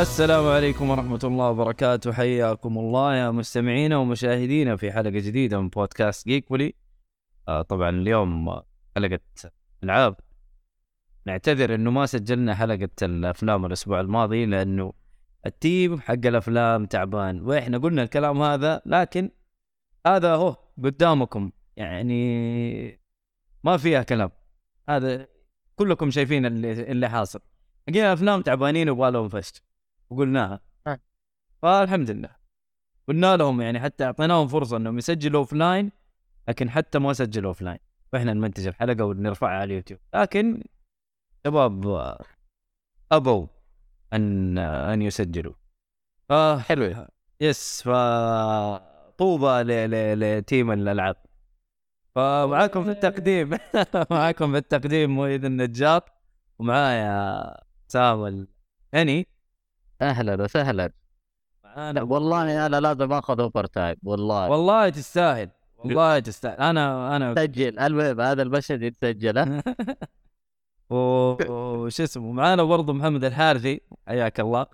السلام عليكم ورحمة الله وبركاته. حياكم الله يا مستمعينا ومشاهدينا في حلقة جديدة من بودكاست جيكولي آه طبعا اليوم حلقة ألعاب. نعتذر إنه ما سجلنا حلقة الأفلام الأسبوع الماضي لأنه التيم حق الأفلام تعبان. وإحنا قلنا الكلام هذا لكن هذا هو قدامكم. يعني ما فيها كلام. هذا كلكم شايفين اللي اللي حاصل. حقين أفلام تعبانين ويبغى لهم فشت. وقلناها. آه. فالحمد لله قلنا لهم يعني حتى أعطيناهم فرصة إنهم يسجلوا offline لكن حتى ما سجلوا offline فإحنا نمنتج الحلقة ونرفعها على اليوتيوب. لكن شباب أبوا أن أن يسجلوا. ف حلو. yes ف طوبى ل- ل- ل team الألعاب. فمعاكم في التقديم. معاكم في التقديم مؤيد النجار. ومعايا سام الهني أهلا وسهلا معانا والله أنا لازم آخذ أوفر تايم والله. والله تستاهل والله تستاهل. أنا أنا سجل المهم هذا المشهد يتسجل وش اسمه معانا برضه محمد الحارثي حياك الله.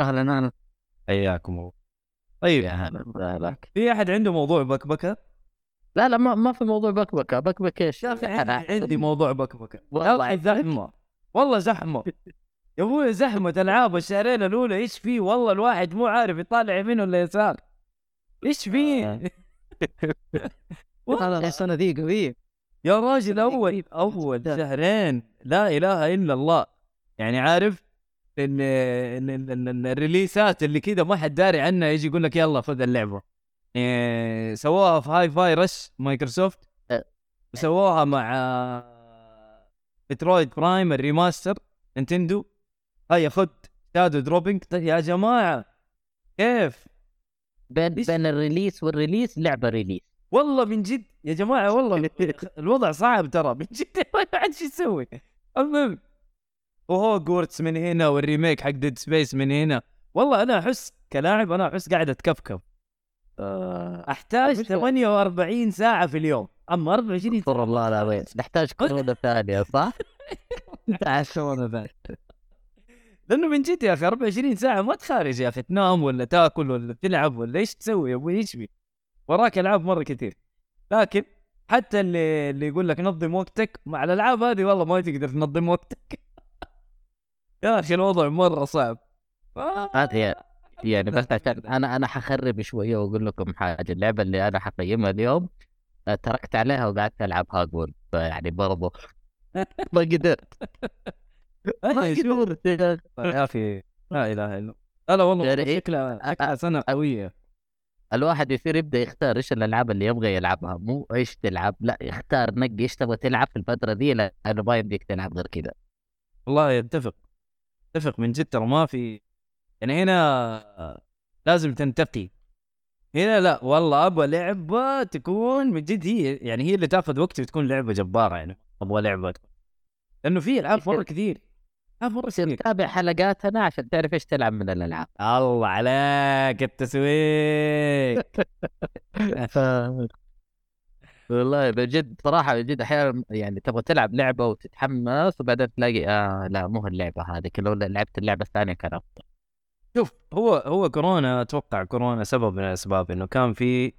أهلا أهلا. حياكم الله. طيب يا هلا وسهلا في أحد عنده موضوع بكبكة؟ لا لا ما, ما في موضوع بكبكة بكبكة إيش؟ يا أخي أنا عندي موضوع بكبكة. والله. زحمة. والله زحمة. يا أبوي زحمة ألعاب الشهرين الأولى إيش فيه والله الواحد مو عارف يطالع يمين ولا يسار. إيش فيه؟ لا السنة ذي قوية. يا راجل اول أول شهرين لا إله إلا الله. يعني عارف ان ال releaseات اللي كذا ما حد داري عنها يجي يقول لك يلا خذ اللعبة. إيه سووها في Hi-Fi Rush Microsoft. أه. وسووها مع Metroid Prime ال remaster Nintendo هيا خذ shadow dropping يا جماعة كيف؟ بين؟ بين ال release وال release لعبة release. والله من جد يا جماعة والله الوضع صعب ترى من جد ما عاد شو يسوي المهم وهوجورتس من هنا وال remake حق Dead Space من هنا. والله أنا أحس كلاعب أنا أحس قاعد أتكفكف. أحتاج مش- 48 ساعة في اليوم. أما 24 استغفر الله العظيم. نحتاج كورونا ثانية صح؟ ساعه لأنه من جد يا أخي 24 ساعة ما تخارج يا أخي تنام ولا تاكل ولا تلعب ولا إيش تسوي يا أبوي إيش بي؟ وراك ألعاب مرة كثير. لكن حتى اللي اللي يقول لك نظم وقتك مع الألعاب هذه والله ما تقدر تنظم وقتك. يا أخي الوضع مرة صعب. هذه يعني بس عشان أنا أنا حخرب شوية وأقول لكم حاجة اللعبة اللي أنا حقيمها اليوم آه، تركت عليها وقعدت ألعب هاجورد فيعني برضو ما قدرت. يا أخي لا إله إلا الله. لا والله يعني إيه؟ شكلها سنة قوية. الواحد يصير يبدأ يختار إيش الألعاب اللي يبغى يلعبها. مو إيش تلعب لا يختار نقي إيش تبغى تلعب في الفترة دي لأنه ما يمديك تلعب غير كذا. والله يتفق أتفق من جد ترى ما في يعني هنا لازم تنتقي. هنا لا والله أبغى لعبة تكون من جد هي يعني هي اللي تأخذ وقت وتكون لعبة جبارة يعني. أبغى لعبة لأنه في ألعاب مرة كثير. تصير تتابع حلقاتنا عشان تعرف إيش تلعب من الألعاب. الله عليك التسويق والله بجد صراحة بجد أحيانا يعني تبغى تلعب لعبة وتتحمس وبعدين تلاقي آه لا مو اللعبه هذه لو لعبت اللعبة الثانية كان أفضل. شوف هو هو كورونا أتوقع كورونا سبب من الأسباب إنه كان في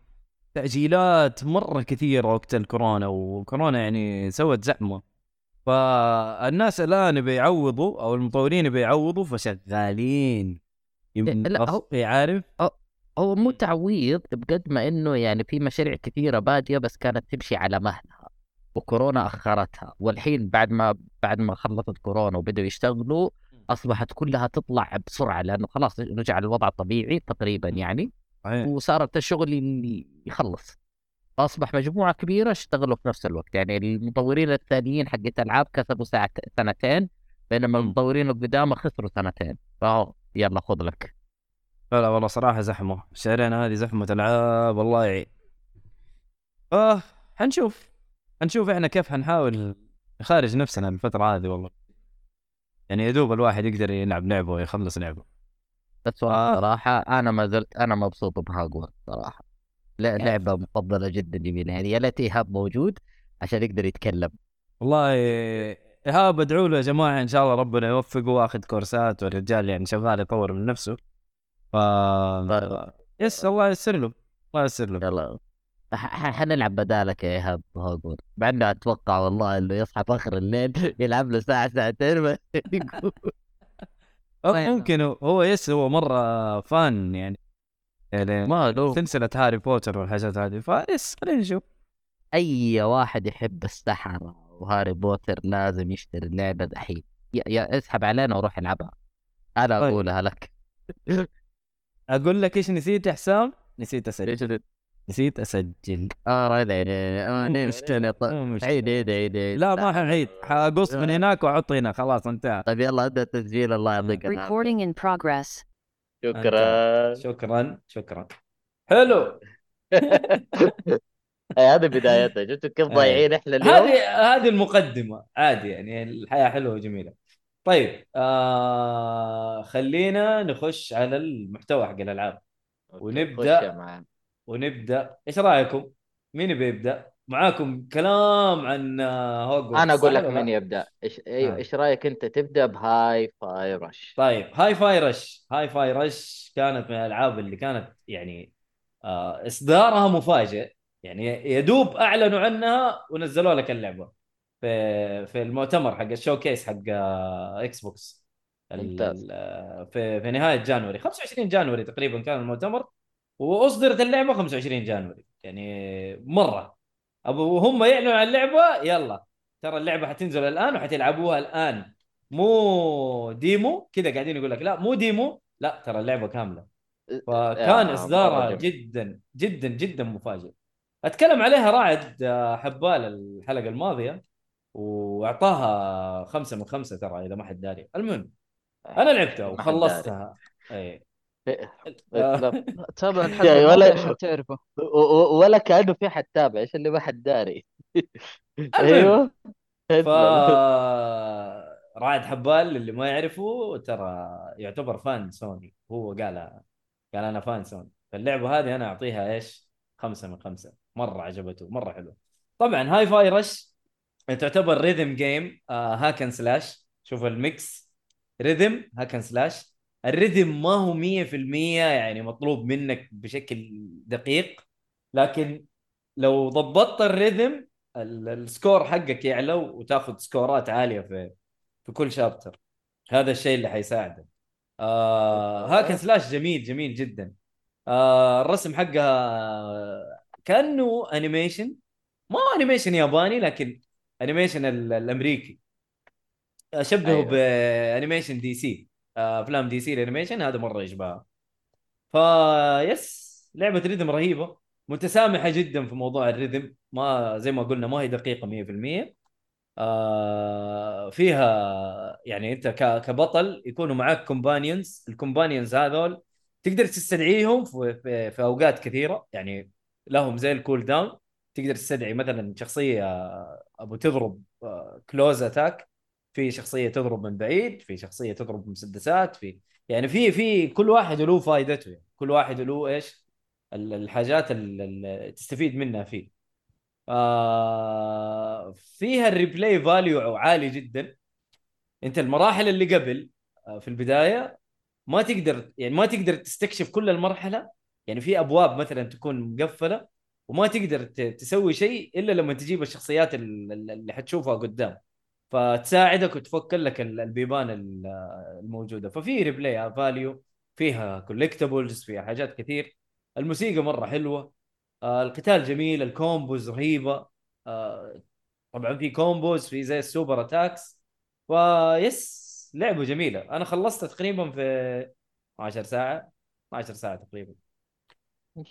تأجيلات مرة كثيرة وقت الكورونا وكورونا يعني سوت زحمة. فالناس الآن بيعوضوا أو المطورين بيعوضوا فشغالين. يمكن لا، هو- عارف؟ هو مو تعويض بقد ما إنه يعني في مشاريع كثيرة بادية بس كانت تمشي على مهلها وكورونا أخرتها. والحين بعد ما بعد ما خلصت كورونا وبدأوا يشتغلوا أصبحت كلها تطلع بسرعة لأنه خلاص رجع الوضع الطبيعي تقريبا يعني. وصارت الشغل ي- يخلص. فأصبح مجموعة كبيرة اشتغلوا في نفس الوقت. يعني المطورين الثانيين حقت ألعاب كسبوا ساعة سنتين بينما المطورين القدامى خسروا سنتين. فهو يلا خذ لك. لا لا والله صراحة زحمة. الشهرين هذه زحمة ألعاب الله يعين. آه حنشوف. حنشوف إحنا كيف حنحاول نخارج نفسنا الفترة هذه والله. يعني يا دوب الواحد يقدر يلعب لعبة ويخلص لعبة. بس آه. صراحة أنا ما زلت أنا مبسوط بهاجورد صراحة. لا لعبة مفضلة جدا جميله يعني يا ليت إيهاب موجود عشان يقدر يتكلم. والله إيهاب ادعوا له يا جماعة إن شاء الله ربنا يوفقه وآخذ كورسات والرجال يعني شغال يطور من نفسه. ف يس الله ييسر له الله ييسر له. يلا. حنلعب بدالك يا إيهاب هوجورد مع انه أتوقع والله إنه يصحى في آخر الليل يلعب له ساعه ساعتين ما طيب. ممكن هو- هو yes هو مرة fun يعني. يعني ما له سلسله هاري بوتر والحاجات هذه. ف yes خلينا نشوف. أي واحد يحب السحرة وهاري بوتر لازم يشتري اللعبة دحين. يا, يا اسحب علينا وروح العبها. أنا طيب. أقولها لك. أقول لك إيش نسيت يا حسام؟ نسيت أسجل. نسيت؟ أسجل. آه مشكلة، مو طيب. مشكلة. عيد عيد عيد عيد. لا ما حنعيد حقص من هناك وأحط هنا. خلاص انتهى. طيب يلا أبدأ التسجيل. الله يعطيك العافية. شكرا. شكرا شكرا. حلو. هذه بدايتها شفتوا كيف. ضايعين إحنا اليوم؟ هذه هذه المقدمة. عادي يعني الحياة حلوة وجميلة. طيب آه خلينا نخش على المحتوى حق الألعاب. معلم. ونبدأ. إيش رأيكم؟ مين بيبدأ؟ معاكم كلام عن آه، هوجورتس أنا أقول لك؟ من يبدأ. إيش أيوه آه. إيش رأيك أنت؟ تبدأ ب Hi-Fi Rush. طيب Hi-Fi Rush. Hi-Fi Rush كانت من الألعاب اللي كانت يعني آه إصدارها مفاجئ. يعني يدوب أعلنوا عنها ونزلوا لك اللعبة في في المؤتمر حق ال showcase حق آه Xbox ال- ممتاز. آه، في في نهاية January. 25 January تقريبا كان المؤتمر وأصدرت اللعبة 25 January. يعني مرة. أبو هم يعلنوا عن اللعبة يلا. ترى اللعبة حتنزل الآن وحتلعبوها الآن. مو ديمو؟ كذا قاعدين يقول لك. لا مو ديمو. لا ترى اللعبة كاملة. فكان آه، إصدارها. جدا جدا جدا مفاجئ. أتكلم عليها راعد آه، حبال الحلقة الماضية وأعطاها خمسة من خمسة ترى إذا ما حد داري. المهم أنا لعبتها. وخلصتها. اي. تابع يا الحلقة ولا- تعرفه. ولا كأنه في حد تابع إيش اللي ما حد داري. أيوه. ف رائد حبال اللي ما يعرفه ترى يعتبر fan Sony. هو قال قال أنا fan Sony. فاللعبة هذه أنا أعطيها إيش؟ خمسة من خمسة. مرة عجبته مرة حلو طبعا Hi-Fi Rush تعتبر rhythm game hack and slash شوف ال mix. rhythm hack and slash ال rhythm ما هو 100% يعني مطلوب منك بشكل دقيق لكن لو ضبطت ال rhythm ال- ال score حقك يعلى وتاخذ سكورات عالية في في كل chapter. هذا الشيء اللي حيساعدك. آه hack and slash جميل جميل جدا. آه الرسم حقها كأنه animation ما هو animation ياباني لكن animation ال- الأمريكي. أشبهه أيوة. بانيميشن دي سي آه، أفلام DC ال animation هذا مرة يشبهها. فبس لعبة rhythm رهيبة متسامحة جدا في موضوع ال rhythm ما زي ما قلنا ما هي دقيقة 100% آه فيها يعني أنت كبطل يكونوا معاك companions ال companions هذول تقدر تستدعيهم في, في, في أوقات كثيرة. يعني لهم زي ال cooldown تقدر تستدعي مثلا شخصية أبو تضرب close attack في شخصية تضرب من بعيد في شخصية تضرب بمسدسات في يعني في في كل واحد له فائدته يعني كل واحد له إيش؟ ال- الحاجات ال- اللي تستفيد منها فيه. آه فيها ال replay value عالي جدا. أنت المراحل اللي قبل آه، في البداية ما تقدر يعني ما تقدر تستكشف كل المرحلة. يعني في أبواب مثلا تكون مقفلة وما تقدر تسوي شيء إلا لما تجيب الشخصيات ال- ال- اللي حتشوفها قدام. فتساعدك وتفك لك ال- البيبان ال- الموجودة. ففي replay value فيها collectibles فيها حاجات كثير. الموسيقى مرة حلوة. آه القتال جميل ال combos رهيبة. آه طبعا في combos في زي ال super attacks فبس لعبة جميلة. أنا خلصتها تقريبا في 10 ساعة. 12 ساعة تقريبا.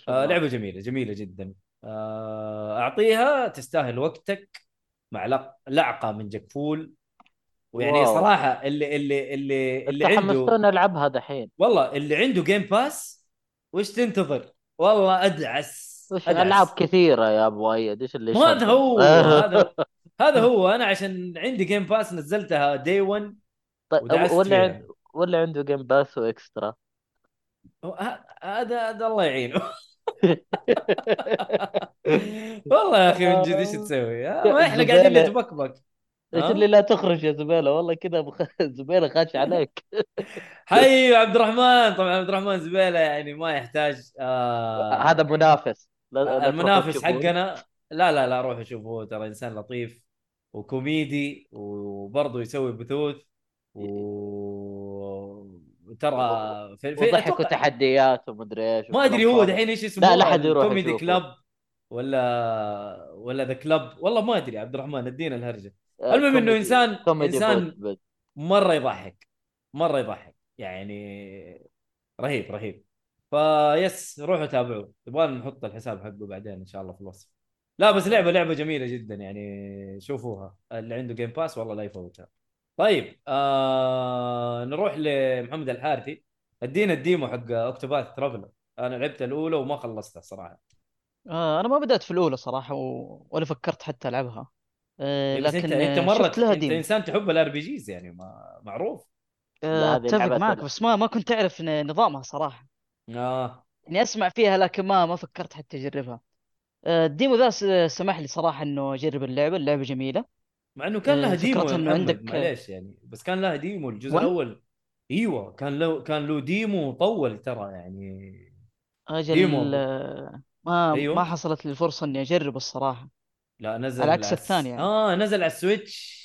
آه. لعبة جميلة جميلة جدا. آه أعطيها تستاهل وقتك. مع لعقة من جكفول ويعني واو. صراحة اللي اللي اللي اللي عنده العبها دحين والله اللي عنده جيم باس وش تنتظر؟ والله أدعس وش أدعس. ألعاب كثيرة يا أبو أيد إيش اللي هذا؟ هو هذا هذا هو أنا عشان عندي جيم باس نزلتها دي 1 طيب ولا ولا عنده جيم باس وإكسترا هذا هذا الله يعينه والله يا أخي من جد إيش تسوي؟ آه، ما إحنا قاعدين. نتبكبك إيش ها؟ اللي لا تخرج يا زبالة والله كذا بخ... زبالة خاش عليك حي عبد الرحمن طبعا عبد الرحمن زبيله يعني ما يحتاج آه هذا منافس لا- المنافس. حقنا لا لا لا روحوا شوفوه ترى إنسان لطيف وكوميدي وبرضه يسوي بثوث و وترى في, في وضحك أتوقع- وتحديات ومدري إيش ما أدري هو. دحين إيش اسمه لا، لا حد يروح كوميدي. كلاب ولا ولا ذا كلاب والله ما أدري عبد الرحمن ادينا الهرجة. آه، المهم إنه انسان إنسان. مرة يضحك. مرة يضحك. يعني رهيب رهيب. فبس روحوا تابعوه. يبغى نحط الحساب حقه بعدين إن شاء الله في الوصف. لا بس لعبة لعبة جميلة جدا يعني شوفوها. اللي عنده Game Pass والله لا يفوتها. طيب آه نروح لمحمد الحارثي. ادينا ال demo حق Octopath Traveler. أنا لعبت الاولى وما خلصتها صراحة. آه أنا ما بدأت في الأولى صراحة و... ولا فكرت حتى ألعبها. آه إيه، لكن انت أنت آه، مره لها أنت demo. إنسان تحب ال RPGs يعني ما معروف. آه أتفق معك. بس ما ما كنت أعرف ن- نظامها صراحة. آه. إني أسمع فيها لكن ما ما فكرت حتى أجربها. آه، ال demo ذا س- سمح لي صراحة إنه أجرب اللعبة. اللعبة جميلة. مع إنه كان لها demo محمد عندك- معليش يعني بس كان لها demo الجزء؟ الأول إيوه كان له كان له demo طول ترى يعني أجل demo. ما أيوه. ما حصلت لي الفرصة إني أجرب الصراحة لا نزل على عكس الثاني يعني. آه نزل على ال Switch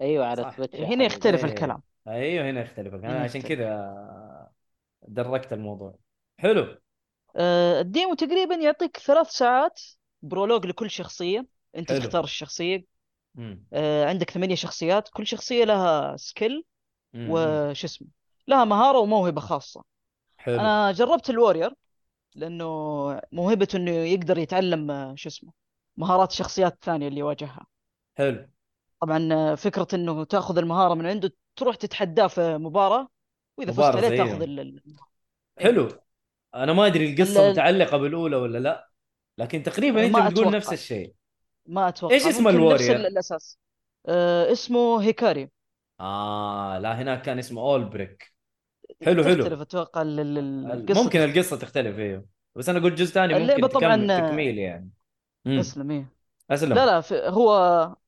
أيوه على صح. Switch يا هنا. يختلف إيه. الكلام أيوه هنا يختلف أنا هنا عشان. كذا دركت الموضوع حلو آه، ال demo تقريبا يعطيك ثلاث ساعات prologue لكل شخصية أنت حلو. تختار الشخصية مم. آه، عندك ثمانية شخصيات كل شخصية لها skill. وش اسمه لها مهارة وموهبة خاصة حلو أنا جربت ال warrior لأنه موهبته إنه يقدر يتعلم آه، شو اسمه مهارات الشخصيات الثانية اللي يواجهها حلو طبعا آه، فكرة إنه تأخذ المهارة من عنده تروح تتحداه في مباراة وإذا فزت عليه. تأخذ ال... حلو أنا ما أدري القصة ال- متعلقة بالأولى ولا لا لكن تقريبا ما بتقول أتوقع. نفس الشيء ما أتوقع إيش اسم ممكن نفس الوارير؟ ال- الأساس. آه اسمه هيكاري. آه لا هناك كان اسمه اول بريك حلو حلو. تختلف أتوقع ال- ال- القصة ممكن القصة تختلف أيوه بس أنا قلت جزء ثاني ممكن طبعاً- تكمل تكميل يعني. أسلم إيه. أسلم. لا لا هو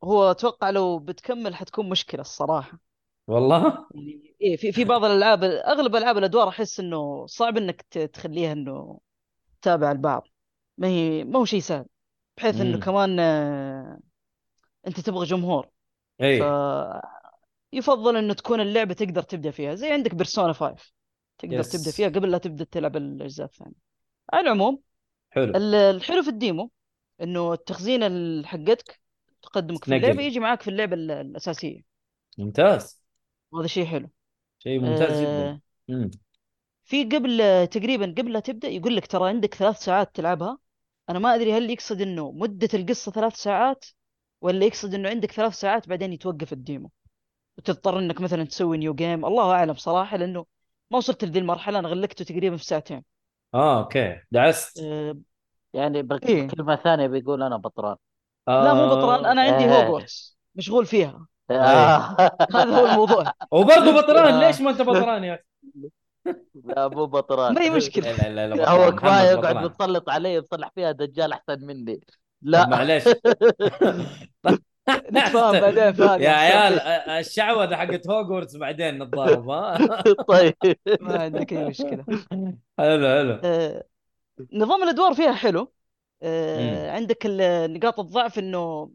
هو أتوقع لو بتكمل حتكون مشكلة الصراحة. والله؟ يعني إيه في في بعض الألعاب أغلب ألعاب الأدوار أحس إنه صعب إنك تخليها إنه تتابع البعض. ما هي ما هو شيء سهل. بحيث إنه. كمان آه، أنت تبغى جمهور. إي. يفضل إنه تكون اللعبة تقدر تبدأ فيها. زي عندك بيرسونا 5 تقدر يس. تبدأ فيها قبل لا تبدأ تلعب الأجزاء الثانية. على العموم حلو. ال- الحلو في ال demo إنه التخزين ال- حقتك تقدمك في تنقل. اللعبة يجي معاك في اللعبة ال- الأساسية. ممتاز. وهذا شيء حلو. شيء ممتاز جدا. آه، مم. في قبل تقريبا قبل لا تبدأ يقول لك ترى عندك ثلاث ساعات تلعبها. أنا ما أدري هل يقصد إنه مدة القصة ثلاث ساعات ولا يقصد إنه عندك ثلاث ساعات بعدين يتوقف ال demo وتضطر إنك مثلا تسوي new game الله أعلم صراحة لأنه ما وصلت لذي المرحلة أنا غلقته تقريبا في ساعتين. آه okay. دعست. أه يعني بك- إيه. بكلمة ثانية بيقول أنا بطران. لا مو بطران أنا عندي آه. هوجورتس مشغول فيها. آه. هذا هو الموضوع. وبرضه بطران. آه. ليش ما أنت بطران يا أخي؟ لا مو بطران. ما هي مشكلة. لا لا لا. هو كفاية يقعد. متسلط علي بصلح فيها دجال أحسن مني. لا. معليش. نتفاهم بعدين هذه يا عيال الشعوذة حقت هوجورتس بعدين نتضارب ها؟ طيب. ما عندك أي مشكلة. حلو حلو. آه، نظام الأدوار فيها حلو. آه، عندك ال- نقاط الضعف إنه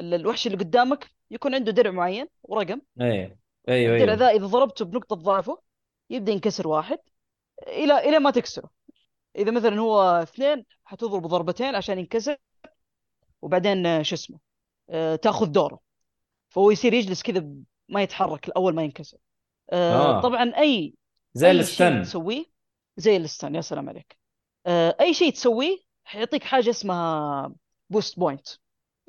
ال- الوحش اللي قدامك يكون عنده درع معين ورقم. أيوه أيوه الدرع أيوه ذا إذا ضربته بنقطة ضعفه. يبدأ ينكسر واحد إلى إلى ما تكسره. إذا مثلا هو اثنين حتضربه ضربتين عشان ينكسر وبعدين آه، شو اسمه آه، تأخذ دوره. فهو يصير يجلس كذا ما يتحرك اول ما ينكسر. آه آه. طبعا أي زي ال stun. تسويه زي ال stun يا سلام عليك. أي شيء تسويه حيعطيك حاجة اسمها boost point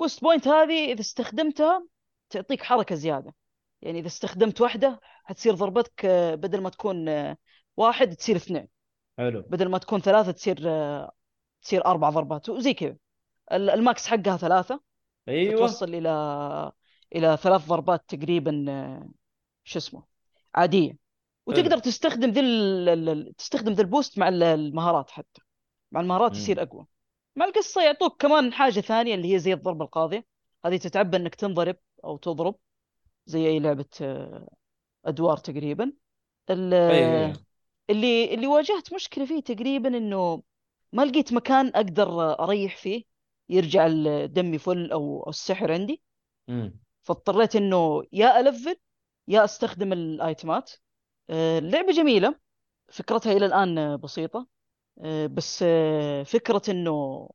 boost point هذه إذا استخدمتها تعطيك حركة زيادة. يعني إذا استخدمت واحدة حتصير ضربتك آه، بدل ما تكون آه، واحد تصير اثنين. حلو. بدل ما تكون ثلاثة تصير آه، تصير أربع ضربات. وزي كذا. ال- ال max حقها ثلاثة. أيوه. فتوصل إلى إلى ثلاث ضربات تقريبا شو اسمه عادية. وتقدر تستخدم ذي ال- تستخدم ذا ال boost مع ال- المهارات حتى. مع المهارات مم. يصير أقوى. مع القصة يعطوك كمان حاجة ثانية اللي هي زي الضربة القاضية. هذه تتعبى إنك تنضرب أو تضرب. زي أي لعبة أدوار تقريبا. أيوه اللي اللي واجهت مشكلة فيه تقريبا إنه ما لقيت مكان أقدر أريح فيه يرجع الدم فل أو السحر عندي. مم. فاضطريت إنه يا ألفل يا أستخدم الآيتمات. آه، اللعبة جميلة فكرتها إلى الآن بسيطة. آه، بس آه، فكرة إنه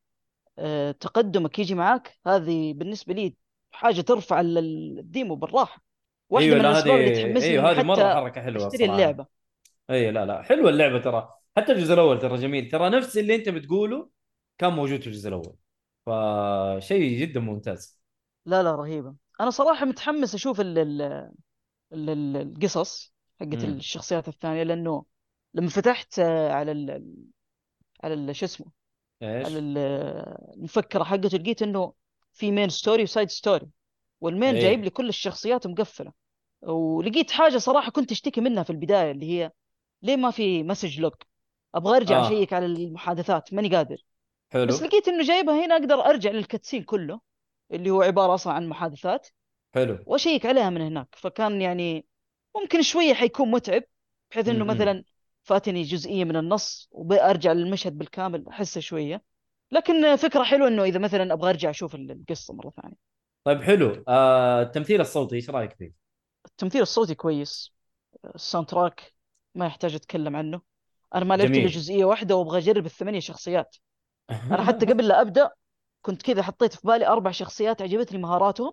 تقدمك يجي معاك هذه بالنسبة لي حاجة ترفع ال- ال- الديمو بالراحة. واحدة أيوه من لا الاسباب اللي هذه تحمسني أيوه هذه مرة حركة حلوة اشتري اللعبة. أي لا لا حلوة اللعبة ترى. حتى الجزء الأول ترى جميل. ترى نفس اللي أنت بتقوله كان موجود في الجزء الأول. فشيء جدا ممتاز. لا لا رهيبة. أنا صراحة متحمس أشوف ال ال ال- ال- القصص حقت. الشخصيات الثانية لأنه لما فتحت آه، على ال على شو اسمه؟ إيش؟ على ال- المفكرة حقته لقيت إنه في main story و side story وال main إيه. جايب لي كل الشخصيات مقفلة. ولقيت حاجة صراحة كنت أشتكي منها في البداية اللي هي ليه ما في message log أبغى أرجع آه. أشيك على المحادثات ماني قادر. حلو. بس لقيت إنه جايبها هنا أقدر أرجع لل cutscene كله اللي هو عبارة أصلا عن محادثات حلو. وأشيك عليها من هناك. فكان يعني ممكن شوية حيكون متعب بحيث إنه م- م. مثلا فاتني جزئية من النص وبأرجع للمشهد بالكامل أحسه شوية. لكن فكرة حلوة إنه إذا مثلا أبغى أرجع أشوف القصة مرة ثانية. طيب حلو. آه التمثيل الصوتي إيش رأيك فيه؟ التمثيل الصوتي كويس. ال soundtrack ما يحتاج أتكلم عنه. أنا ما لعبت إلا. جزئية واحدة وأبغى أجرب الثمانية شخصيات. أنا حتى قبل لا أبدأ كنت كذا حطيت في بالي أربع شخصيات عجبتني مهاراتهم.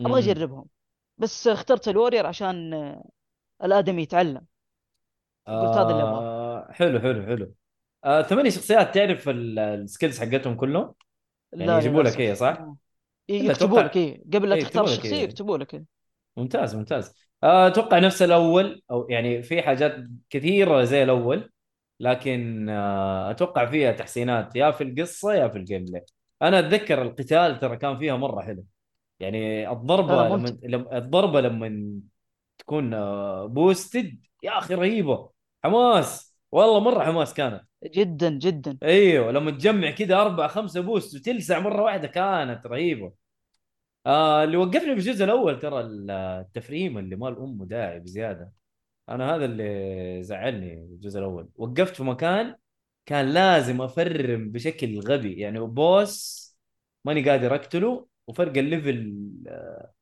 أبغى. أجربهم. بس اخترت ال warrior عشان آه، الآدمي يتعلم. قلت هذا اللي أبغاه. آه حلو حلو حلو. آه ثمانية شخصيات تعرف ال- ال skills حقتهم كلهم؟ يعني يجيبوا لك هي صح؟ آه. يكتبوا أتوقع- لك إيه قبل لا إيه، تختار الشخصيه إيه. يكتبوا لك إيه. ممتاز ممتاز آه، أتوقع نفس الأول أو يعني في حاجات كثيرة زي الأول لكن آه، أتوقع فيها تحسينات يا في القصة يا في ال gameplay أنا أتذكر القتال ترى كان فيها مرة حلو يعني الضربة لما الضربة لما تكون آه، boosted يا أخي رهيبة حماس والله مرة حماس كانت. جدا جدا. أيوه لما تجمع كذا أربع خمسة boost وتلسع مرة واحدة كانت رهيبة. آه اللي وقفني في الجزء الأول ترى التفريم اللي مال أمه داعي بزياده أنا هذا اللي زعلني الجزء الأول. وقفت في مكان كان لازم أفرم بشكل غبي. يعني boss ماني قادر أقتله وفرق ال level آه،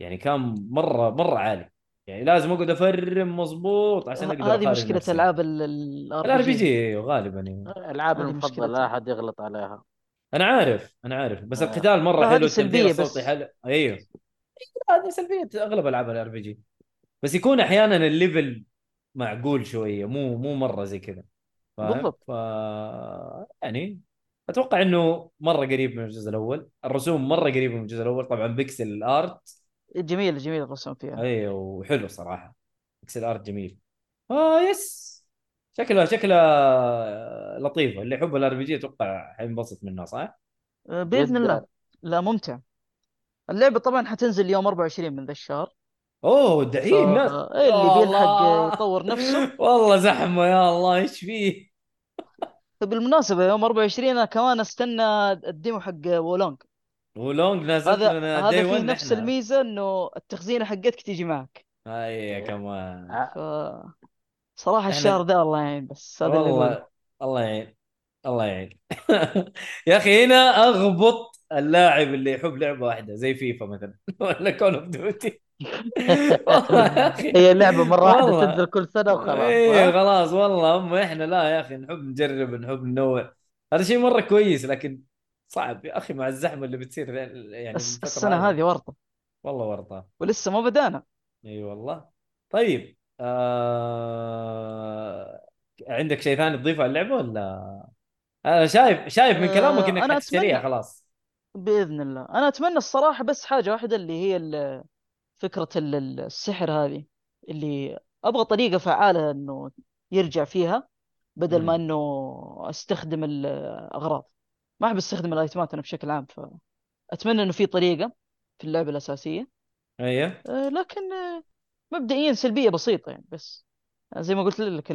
يعني كان مرة مرة عالي. يعني لازم أقعد أفرم مظبوط عشان أقدر هذه مشكلة نفسي. ألعاب الار بي جي غالبا يعني. ألعاب المفضلة. لا احد يغلط عليها أنا عارف أنا عارف بس آه. القتال مرة حلو هذه التمثيل سلبية الصوتي بس. حلو أيوه هذه سلبية أغلب ألعاب ال RPG بس يكون أحيانا ال level معقول شوية مو مو مرة زي كذا؟ بالضبط. ف يعني أتوقع إنه مرة قريب من الجزء الأول الرسوم مرة قريبة من الجزء الأول طبعا pixel art جميل جميل الرسم فيها. أيوه وحلو صراحة. pixel art جميل. آه yes شكلها شكلها لطيفة. اللي يحب ال RPG أتوقع حينبسط منها صح؟ آه، بإذن. الله. لا ممتع. اللعبة طبعا حتنزل يوم 24 من ذا الشهر. أوه دحين؟ الناس إيه، اللي بيلحق. يطور نفسه. والله زحمة يا الله. إيش فيه؟ بالمناسبة يوم 24 أنا كمان أستنى ال demo حق وولونج وولونج نازلت هذا هذا 1 نفس نحن. الميزة إنه التخزينه حقتك تيجي معك. اي كمان. آه، ف صراحة إحنا- الشهر ذا الله يعين بس هذا اللي. والله الله يعين الله يعين. يا أخي هنا أغبط اللاعب اللي يحب لعبة واحدة زي فيفا مثلا. ولا كول اوف ديوتي هي اللعبه مرة واحدة والله. تنزل كل سنة وخلاص ها؟ خلاص والله اما إحنا لا يا أخي نحب نجرب نحب ننوع. هذا شيء مرة كويس لكن صعب يا أخي مع الزحمة اللي بتصير يعني السنة هذه ورطة. والله ورطة. ولسه ما بدأنا. إي والله. طيب آه... عندك شيء ثاني تضيفه على اللعبة ولا؟ أنا شايف شايف من كلامك آه، إنك أنا حتشتريها أتمنى- خلاص. بإذن الله. أنا أتمنى الصراحة بس حاجة واحدة اللي هي فكرة ال- ال- السحر هذه اللي أبغى طريقة فعالة إنه يرجع فيها بدل ما. إنه أستخدم الاغراض ما أحب أستخدم الأيتمات أنا بشكل عام فاتمنى إنه في طريقة في اللعبة الأساسية. أيوه. آه، لكن آه، مبدئيا سلبية بسيطة يعني بس زي ما قلت لك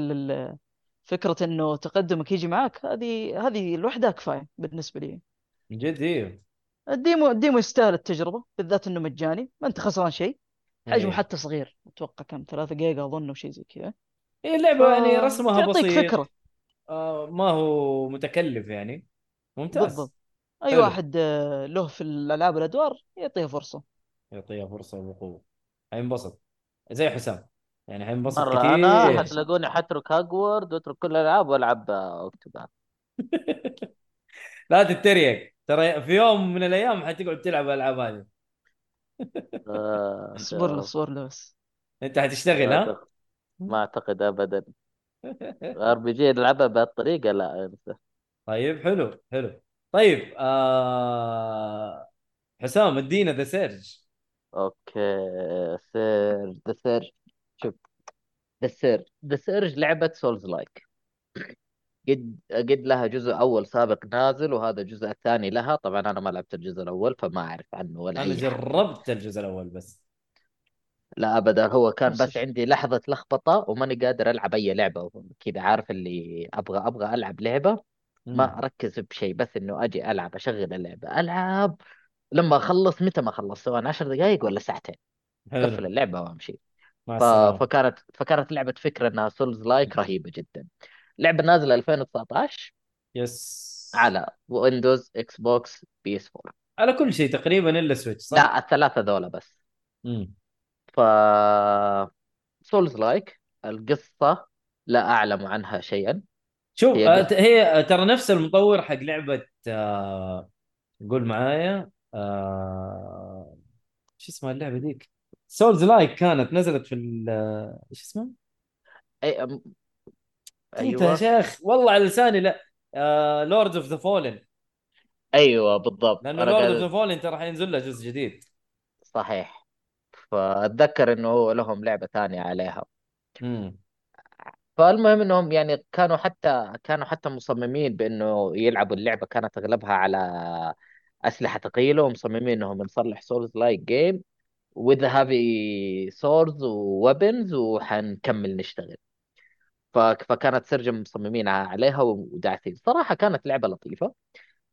فكرة إنه تقدمك يجي معك هذه هذه لوحدها كفاية بالنسبة لي. جد أيوه ال demo ال demo يستاهل التجربة بالذات إنه مجاني ما أنت خسران شيء. حجمه أيوة. حتى صغير أتوقع كم 3 جيجا أظن أو شيء زي كذا. هي اللعبة يعني رسمها تعطيك بسيط. فكرة. آه ما هو متكلف يعني. ممتاز. بالضبط. أي حلو. واحد آه، له في الألعاب الأدوار يعطيها فرصة. يعطيها فرصة وبقوة. حينبسط زي حسام. يعني حينبسط مرة كثير أنا حتلاقوني حترك هوجورتس وأترك كل الالعاب وألعب أوكتوباث لا تتريق. ترى في يوم من الأيام حتقعد تلعب الالعاب هذه. آه، اصبر له. اصبر له بس. أنت حتشتغل ها؟ ما أعتقد ابدا. RPG نلعبها بهالطريقة؟ لا. انسى طيب حلو حلو. طيب آه... حسام ادينا ذا سيرج okay سيرج ذا سيرج شوف The Surge The Surge لعبة souls like قد قد لها جزء أول سابق نازل وهذا الجزء الثاني لها. طبعا أنا ما لعبت الجزء الأول فما أعرف عنه ولا أنا أي جربت الجزء الأول بس. لا ابدا هو كان بس. عندي لحظة لخبطة وماني قادر ألعب أي لعبة. كذا عارف اللي أبغى أبغى ألعب لعبة. ما. أركز بشيء بس إنه أجي ألعب أشغل اللعبة. ألعب! لما أخلص متى ما أخلص؟ سواء 10 دقائق ولا ساعتين. أقفل اللعبة وأمشي. ف... فكانت فكانت لعبة فكرة إنها souls like رهيبة جدا. لعبة نازلة 2019 yes. على Windows Xbox PS 4 على كل شيء تقريبا إلا Switch صح؟ لا الثلاثة ذولا بس. مم. ف souls like القصة لا أعلم عنها شيئا. شوف هي هي ترى نفس المطور حق لعبة آه... قول معايا آه... شو اسمها اللعبة ذيك؟ souls like كانت نزلت في ال إيش اسمها؟ أي... أم- انت يا أيوه شيخ. والله على لساني لا Lord of the Fallen أيوه بالضبط. لأنه Lord of the Fallen ترى حينزل له جزء جديد. صحيح. فأتذكر إنه هو لهم لعبة ثانية عليها. امم فالمهم إنهم يعني كانوا حتى كانوا حتى مصممين بإنه يلعبوا اللعبة كانت أغلبها على أسلحة ثقيله ومصممين إنهم نصلح souls like game with heavy swords و weapons وحنكمل نشتغل. فكانت Surge مصممين عليها وداعسين. صراحة كانت لعبة لطيفة.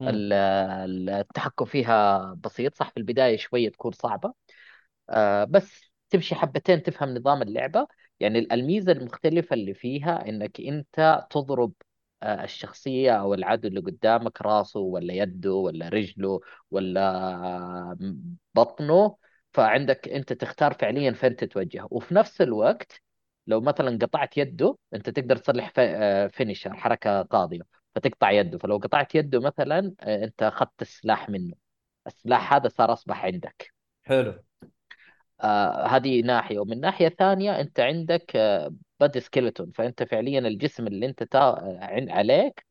ال- ال- التحكم فيها بسيط صح في البداية شوية تكون صعبة. آه، بس تمشي حبتين تفهم نظام اللعبة. يعني الميزة المختلفة اللي فيها إنك أنت تضرب آه، الشخصية أو العدو اللي قدامك راسه ولا يده ولا رجله ولا آه، بطنه فعندك أنت تختار فعليا فين تتوجه. وفي نفس الوقت لو مثلا قطعت يده أنت تقدر تصلح فينيشر حركة قاضية فتقطع يده. فلو قطعت يده مثلا آه، أنت أخذت السلاح منه. السلاح هذا صار أصبح عندك. حلو. آه هذه ناحية. ومن ناحية ثانية أنت عندك آه body skeleton فأنت فعليا الجسم اللي أنت تا... عن- عليك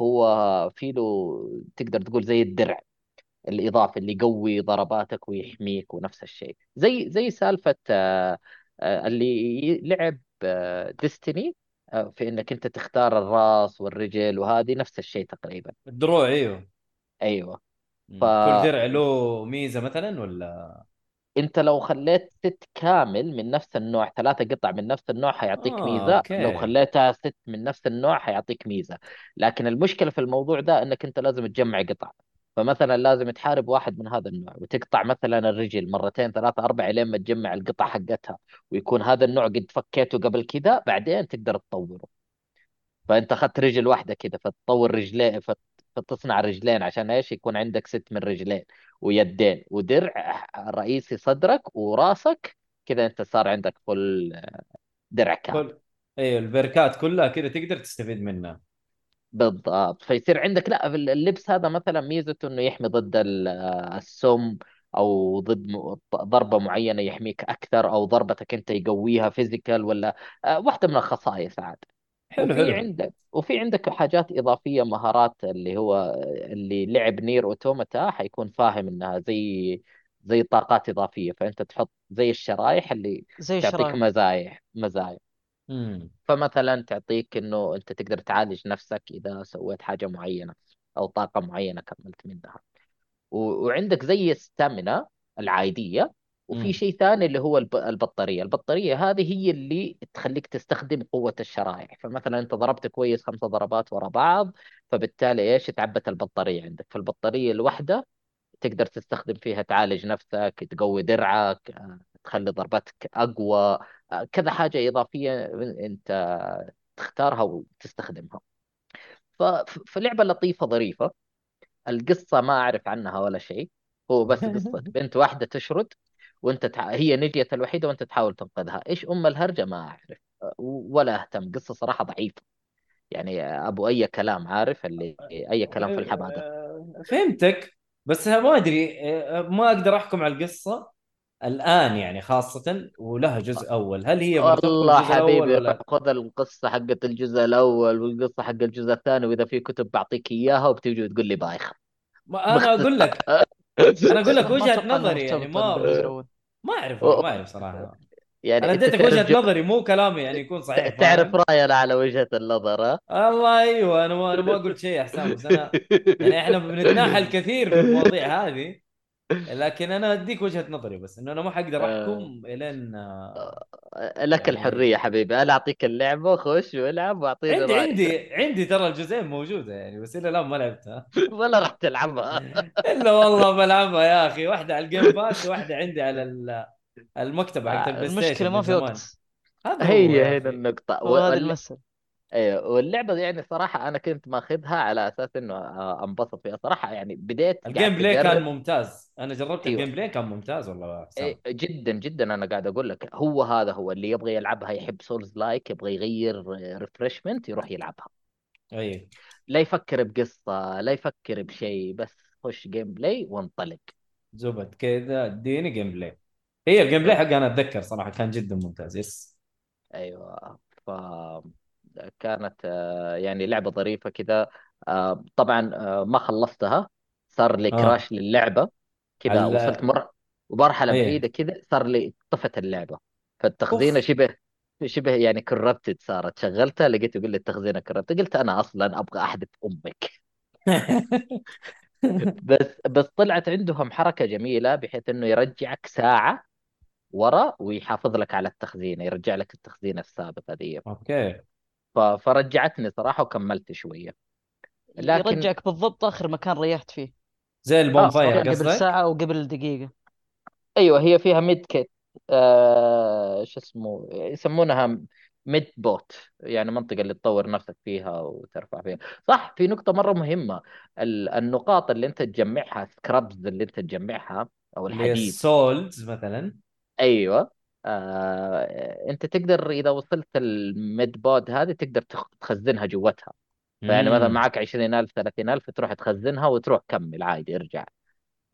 هو في له تقدر تقول زي الدرع الإضافي اللي يقوي ضرباتك ويحميك ونفس الشيء. زي زي سالفة آه آه اللي لعب Destiny آه في إنك أنت تختار الراس والرجل وهذه نفس الشيء تقريبا. الدروع أيوه. مم. ف- كل درع له ميزة مثلا ولا؟ انت لو خليت set كامل من نفس النوع ثلاثة قطع من نفس النوع حيعطيك آه، ميزة okay. لو خليتها ست من نفس النوع حيعطيك ميزة. لكن المشكلة في الموضوع ده إنك أنت لازم تجمع قطع. فمثلا لازم تحارب واحد من هذا النوع وتقطع مثلا الرجل مرتين ثلاثة أربعة لين ما تجمع القطع حقتها ويكون هذا النوع قد فكيته قبل كذا بعدين تقدر تطوره. فأنت أخذت رجل واحدة كذا فتطور رجلين فت- فتصنع رجلين عشان إيش؟ يكون عندك set من رجلين. ويدين ودرع رئيسي صدرك وراسك كذا أنت صار عندك فل درع كامل. كل إيوه البركات كلها كذا تقدر تستفيد منها. بالضبط. فيصير عندك لا اللبس هذا مثلا ميزته إنه يحمي ضد ال- السم أو ضد ضربة معينة يحميك أكثر أو ضربتك أنت يقويها فيزيكال ولا آه، واحدة من الخصائص عاد. حلو وفي حلو. عندك وفي عندك حاجات إضافية مهارات اللي هو اللي لعب نير أوتوماتا حيكون فاهم إنها زي زي طاقات إضافية. فأنت تحط زي الشرايح اللي زي تعطيك شرايح مزايا مزايا مم. فمثلا تعطيك إنه أنت تقدر تعالج نفسك إذا سويت حاجة معينة أو طاقة معينة كملت منها. و... وعندك زي الستامينا العادية. وفي. شيء ثاني اللي هو الب... البطارية. البطارية هذه هي اللي تخليك تستخدم قوة الشرائح. فمثلا أنت ضربت كويس خمسة ضربات ورا بعض فبالتالي إيش؟ تعبت البطارية عندك. فالبطارية الواحده تقدر تستخدم فيها تعالج نفسك تقوي درعك آه، تخلي ضربتك أقوى آه، كذا حاجة إضافية أنت تختارها وتستخدمها. ف- ف- فلعبة لطيفة ظريفة. القصة ما أعرف عنها ولا شيء. هو بس قصة بنت واحدة تشرد. وانت تع... هي نجية الوحيدة وانت تحاول تنقذها. إيش أم الهرجة؟ ما أعرف. ولا أهتم. قصة صراحة ضعيفة. يعني أبو أي كلام عارف؟ اللي أي كلام في الحبادة فهمتك. بس ما أدري. ما أقدر أحكم على القصة الآن يعني خاصة ولها جزء أول. هل هي والله الأول حبيبي خذ القصة حقت الجزء الأول والقصة حق الجزء الثاني وإذا في كتب بعطيك إياها وبتيجي وتقول لي بايخة. ما أنا أقول لك. أنا أقول لك وجهة نظري يعني ما الأول. ما أعرف ما أعرف صراحة. يعني أنا اديتك وجهة جو... نظري مو كلامي يعني يكون صحيح تعرف رأيي أنا على وجهة النظر ها؟ الله أيوه أنا ما أنا ما قلت شيء يا حسام بس أنا يعني إحنا بنتناحر كثير في المواضيع هذه. لكن أنا أديك وجهة نظري بس إنه أنا ما حقدر آه، أحكم إلين آه، لك يعني الحرية حبيبي. أنا أعطيك اللعبة؟ خش والعب وأعطيني عندي رأيك. عندي عندي ترى الجزئين موجودة يعني بس إلى الآن ما لعبتها. ولا راح تلعبها. إلا والله بلعبها يا أخي. واحدة على ال Game Pass وواحده عندي على ال- المكتبة آه، ال Play المشكلة Station ما في وقت. هذا هو هي هنا هذه وال... المسألة أيوه واللعبة يعني صراحة أنا كنت ماخذها على أساس إنه آه، أنبسط فيها. صراحة يعني بديت ال gameplay كان ممتاز. أنا جربت أيوه. ال gameplay كان ممتاز والله إيه، جدا جدا أنا قاعد أقول لك. هو هذا هو اللي يبغى يلعبها يحب souls like يبغى يغير refreshment يروح يلعبها. أي. لا يفكر بقصة لا يفكر بشيء بس خش gameplay وانطلق. زبد كذا اديني gameplay هي ال gameplay حقي أنا أتذكر صراحة كان جدا ممتاز yes أيوه ف كانت آه، يعني لعبة ظريفة كذا. آه، طبعا آه، ما خلصتها. صار لي crash للعبة كذا ال وصلت مر مرحلة اي بعيدة كذا صار لي طفت اللعبة. فالتخزينة اوف شبه شبه يعني corrupted صارت. شغلتها لقيت يقول لي التخزينة corrupted قلت أنا أصلا أبغى أحذف أمك. بس بس طلعت عندهم حركة جميلة بحيث إنه يرجعك ساعة ورا ويحافظ لك على التخزينة يرجع لك التخزينة السابقة دي okay. فرجعتني صراحة وكملت شوية. لكن يرجعك بالضبط آخر مكان ريحت فيه. زي ال bonfire صحيح قبل قصدك؟ ساعة أو قبل دقيقة. أيوه هي فيها med kit آه شو اسمه يسمونها med pod يعني منطقة اللي تطور نفسك فيها وترفع فيها. صح في نقطة مرة مهمة ال- النقاط اللي أنت تجمعها scraps اللي أنت تجمعها أو اللي هي الحديد. ال souls مثلا. أيوه. آه انت تقدر اذا وصلت ال med pod هذه تقدر تخ- تخزنها جوتها فيعني مثلا معك 20000 30000 تروح تخزنها وتروح كمل عادي ارجع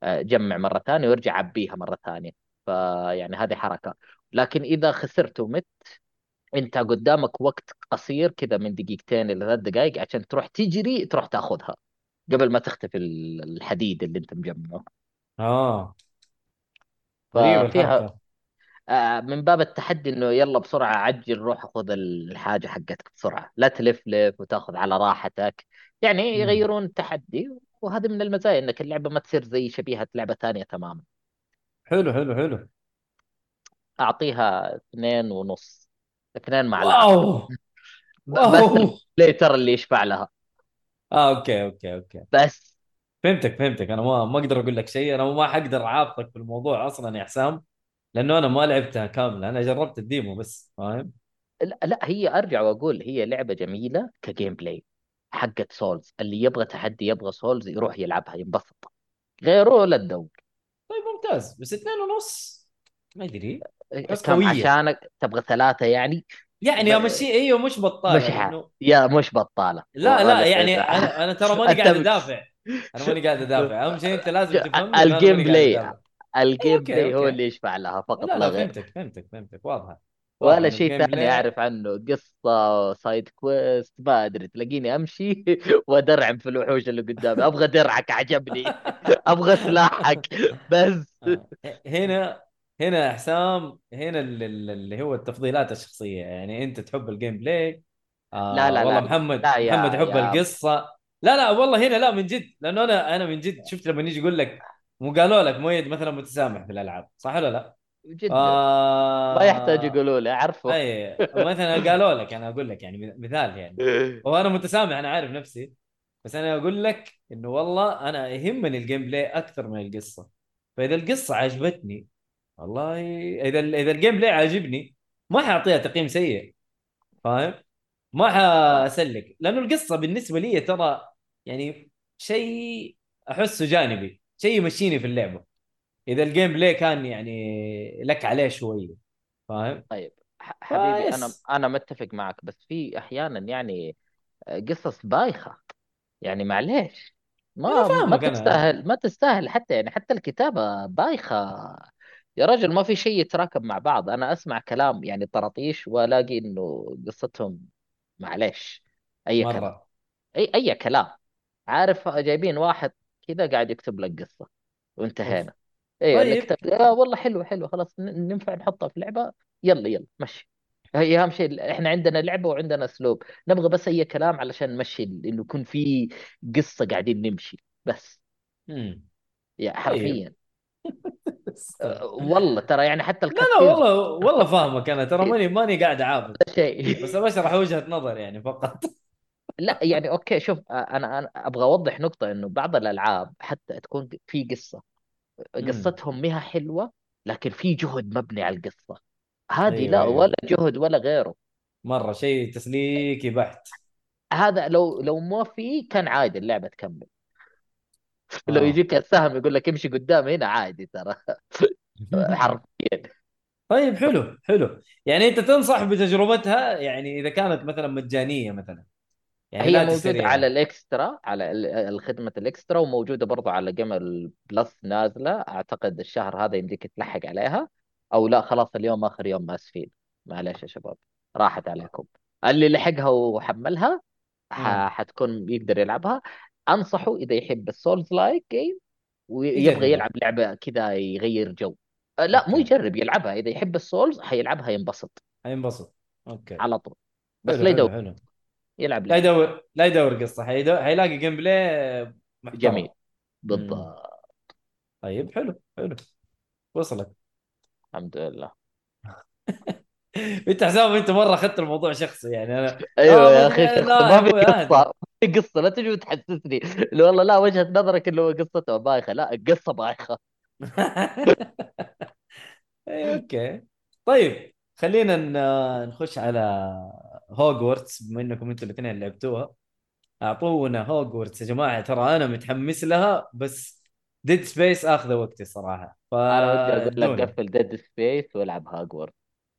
آه، جمع مرة ثانية وارجع عبيها مرة ثانية. فيعني هذه حركة. لكن إذا خسرت ومت أنت قدامك وقت قصير كذا من دقيقتين إلى ثلاث دقائق عشان تروح تجري تروح تاخذها قبل ما تختفي ال- الحديد اللي أنت مجمعه. آه. ففيها من باب التحدي إنه يلا بسرعة عجل روح خذ الحاجة حقتك بسرعة. لا تلف لف وتاخذ على راحتك. يعني. يغيرون التحدي وهذه من المزايا إنك اللعبة ما تصير زي شبيهة لعبة ثانية تماما. حلو حلو حلو. أعطيها اثنين ونص. اثنين مع wow! wow! ال play ترى اللي يشفع لها. آه okay okay okay. بس. فهمتك فهمتك. أنا ما ما أقدر أقول لك شيء. أنا ما حقدر اعاقبك في الموضوع أصلا يا حسام. لأنه أنا ما لعبتها كاملة أنا جربت ال demo بس فاهم؟ لا, لا هي أرجع وأقول هي لعبة جميلة ك gameplay حقت souls اللي يبغى تحدي يبغى souls يروح يلعبها ينبسط. غيره لا تدور. طيب ممتاز. بس اثنين ونص؟ ما أدري. بس كم قوية. عشانك تبغى ثلاثة يعني؟ يعني امشي أيوه مش بطالة مش. لأنه يا مش بطالة. لا لا يعني. أنا أنا ترى ماني قاعد أدافع. أنا ماني قاعد أدافع. أهم شيء أنت لازم أنا الجيم بلاي الجيم بلاي هو. اللي يشفع لها فقط لا لا لا غير. فهمتك فهمتك فهمتك واضحه واضح ولا شيء ثاني أعرف عنه قصة side quest ما أدري تلاقيني أمشي وأدرعم في الوحوش اللي قدامي. أبغى درعك عجبني. أبغى سلاحك. بس. آه. هنا هنا يا حسام هنا ال- ال- اللي هو التفضيلات الشخصية. يعني أنت تحب ال gameplay؟ آه لا، لا، والله لا. محمد لا يا- محمد يحب يا- القصة. لا لا والله هنا لا من جد. لأنه أنا أنا من جد شفت لما يجي يقول لك مو قالوا لك مؤيد مثلا متسامح في الالعاب صح ولا لا؟ جدا. آه ما يحتاج يقولوا لي أعرفه. أي مثلا قالوا لك أنا أقول لك يعني مثال يعني. وأنا متسامح أنا عارف نفسي. بس أنا أقول لك إنه والله أنا يهمني ال gameplay أكثر من القصة. فإذا القصة عجبتني والله إذا إذا ال gameplay عاجبني ما حأعطيها تقييم سيء. فاهم؟ ما حأسلك. لأنه القصة بالنسبة لي ترى يعني شيء أحسه جانبي. شيء يمشيني في اللعبة. إذا الجيم بلاي كان يعني لك عليه شوية فاهم؟ طيب ح- حبيبي أنا. أنا متفق معك بس في أحيانا يعني قصص بايخة. يعني معليش ما ما أنا. تستاهل ما تستاهل. حتى يعني حتى الكتابة بايخة. يا رجل ما في شيء يتراكب مع بعض. أنا أسمع كلام يعني طراطيش وألاقي إنه قصتهم معليش أي كلام. مره أي أي كلام. عارف جايبين واحد كذا قاعد يكتب لك قصة وانتهينا. أيوه طيب. اللي كتب آه والله حلو حلو. خلاص ننفع نحطها في لعبة. يلا يلا مشي. هي أهم شيء إحنا عندنا لعبة وعندنا أسلوب. نبغى بس أي كلام علشان نمشي إنه يكون في قصة قاعدين نمشي. بس. يا حرفيا. لا أه، والله ترى يعني حتى لا ال cutscenes والله والله فاهمك أنا. ترى ماني ماني قاعد اعاند شيء. بس بشرح وجهة نظر يعني فقط. لا يعني okay شوف أنا أنا أبغى أوضح نقطة إنه بعض الألعاب حتى تكون في قصة قصتهم مها حلوة لكن في جهد مبني على القصة. هذه أيوة، لا أيوة. ولا جهد ولا غيره. مرة شيء تسليكي بحت. هذا لو لو ما في كان عادي اللعبة تكمل. لو آه. يجيك السهم يقول لك امشي قدام هنا عادي ترى. حرفيا. طيب حلو حلو. يعني أنت تنصح بتجربتها يعني إذا كانت مثلا مجانية مثلا. يعني هي موجودة تشتريها. على الإكسترا على ال- الخدمة الإكسترا وموجودة برضو على جيمل بلس نازلة. أعتقد الشهر هذا يمديك تلحق عليها. أو لا خلاص اليوم آخر يوم اسفين معلش يا شباب راحت عليكم. اللي لحقها وحملها حتكون يقدر يلعبها. أنصحه إذا يحب ال souls-like game ويبغى. يلعب لعبة كذا يغير جو. لا مو. يجرب يلعبها. إذا يحب ال Souls حيلعبها ينبسط. حينبسط. okay. على طول. بس لا يدور حلو. يلعب لا. يدور لا يدور قصة. حيدور حيلاقي gameplay محترم. جميل. بالضبط. طيب حلو حلو. وصلت الحمد لله. انت حسام انت مرة أخذت الموضوع شخصي يعني. أنا أيوه آه، يا أخي ما في قصة. قصة لا تجي وتحسسني. والله لا وجهة نظرك اللي هو قصته بايخة. لا القصة بايخة. اي okay. طيب خلينا نخش على هوجورتس بما انكم أنتوا الاثنين لعبتوها اعطونا هوجورتس يا جماعة. ترى أنا متحمس لها بس Dead Space آخذ وقتي صراحة. ف أنا ودي أقول لك. قفل Dead Space والعب هاجورد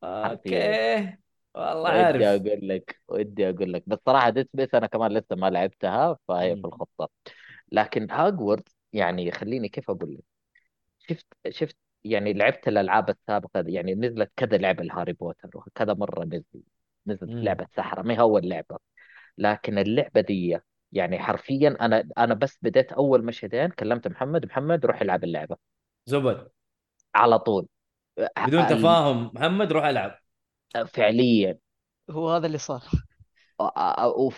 okay. والله ودي عارف. أقول لك ودي أقول لك. بس صراحة Dead Space أنا كمان لسه ما لعبتها فهي. في الخطة. لكن هاجورد يعني خليني كيف أقول لك؟ شفت شفت يعني لعبت الألعاب السابقة يعني نزلت كذا لعبة لهاري بوتر وكذا مرة نزل نزلت مم. لعبة سحرة ما هي اول لعبه لكن اللعبة دي يعني حرفيا أنا أنا بس بديت أول مشهدين كلمت محمد محمد روح العب اللعبة. زبد. على طول. بدون ال- تفاهم محمد روح ألعب. فعليا. هو هذا اللي صار.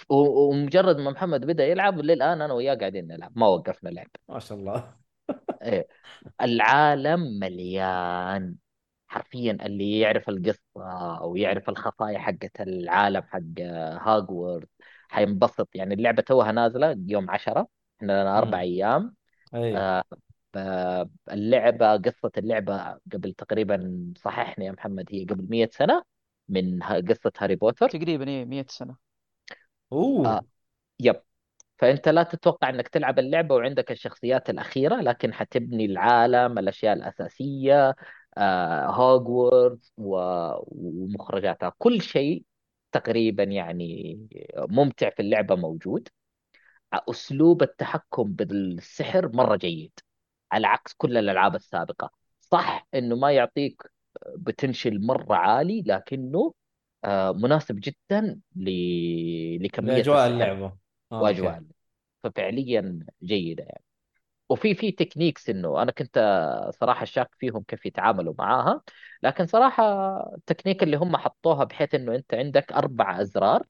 ومجرد ما محمد بدأ يلعب للآن أنا وياه قاعدين نلعب ما وقفنا لعب. ما شاء الله. إيه. العالم مليان. حرفيا اللي يعرف القصة أو يعرف الخفايا حقت العالم حق هاجورد حينبسط. يعني اللعبة توها نازلة يوم عشرة إحنا لنا أربع. أيام. أي. آه، اللعبة قصة اللعبة قبل تقريبا صححني يا محمد هي قبل مية سنة من ه- قصة هاري بوتر. تقريبا إيه 100 سنة. أوه. آه. يب. فأنت لا تتوقع إنك تلعب اللعبة وعندك الشخصيات الأخيرة لكن حتبني العالم الأشياء الأساسية آه، هوجورتس و- ومخرجاتها. كل شيء تقريبا يعني ممتع في اللعبة موجود. أسلوب التحكم بالسحر مرة جيد على عكس كل الألعاب السابقة. صح إنه ما يعطيك potential مرة عالي لكنه آه، مناسب جدا ل... لكمية لأجواء السحر. اللعبة. آه، okay. اللعبة. ففعليا جيدة يعني. وفي في techniques إنه أنا كنت صراحة شاك فيهم كيف يتعاملوا معاها لكن صراحة التكنيك اللي هم حطوها بحيث إنه أنت عندك أربع أزرار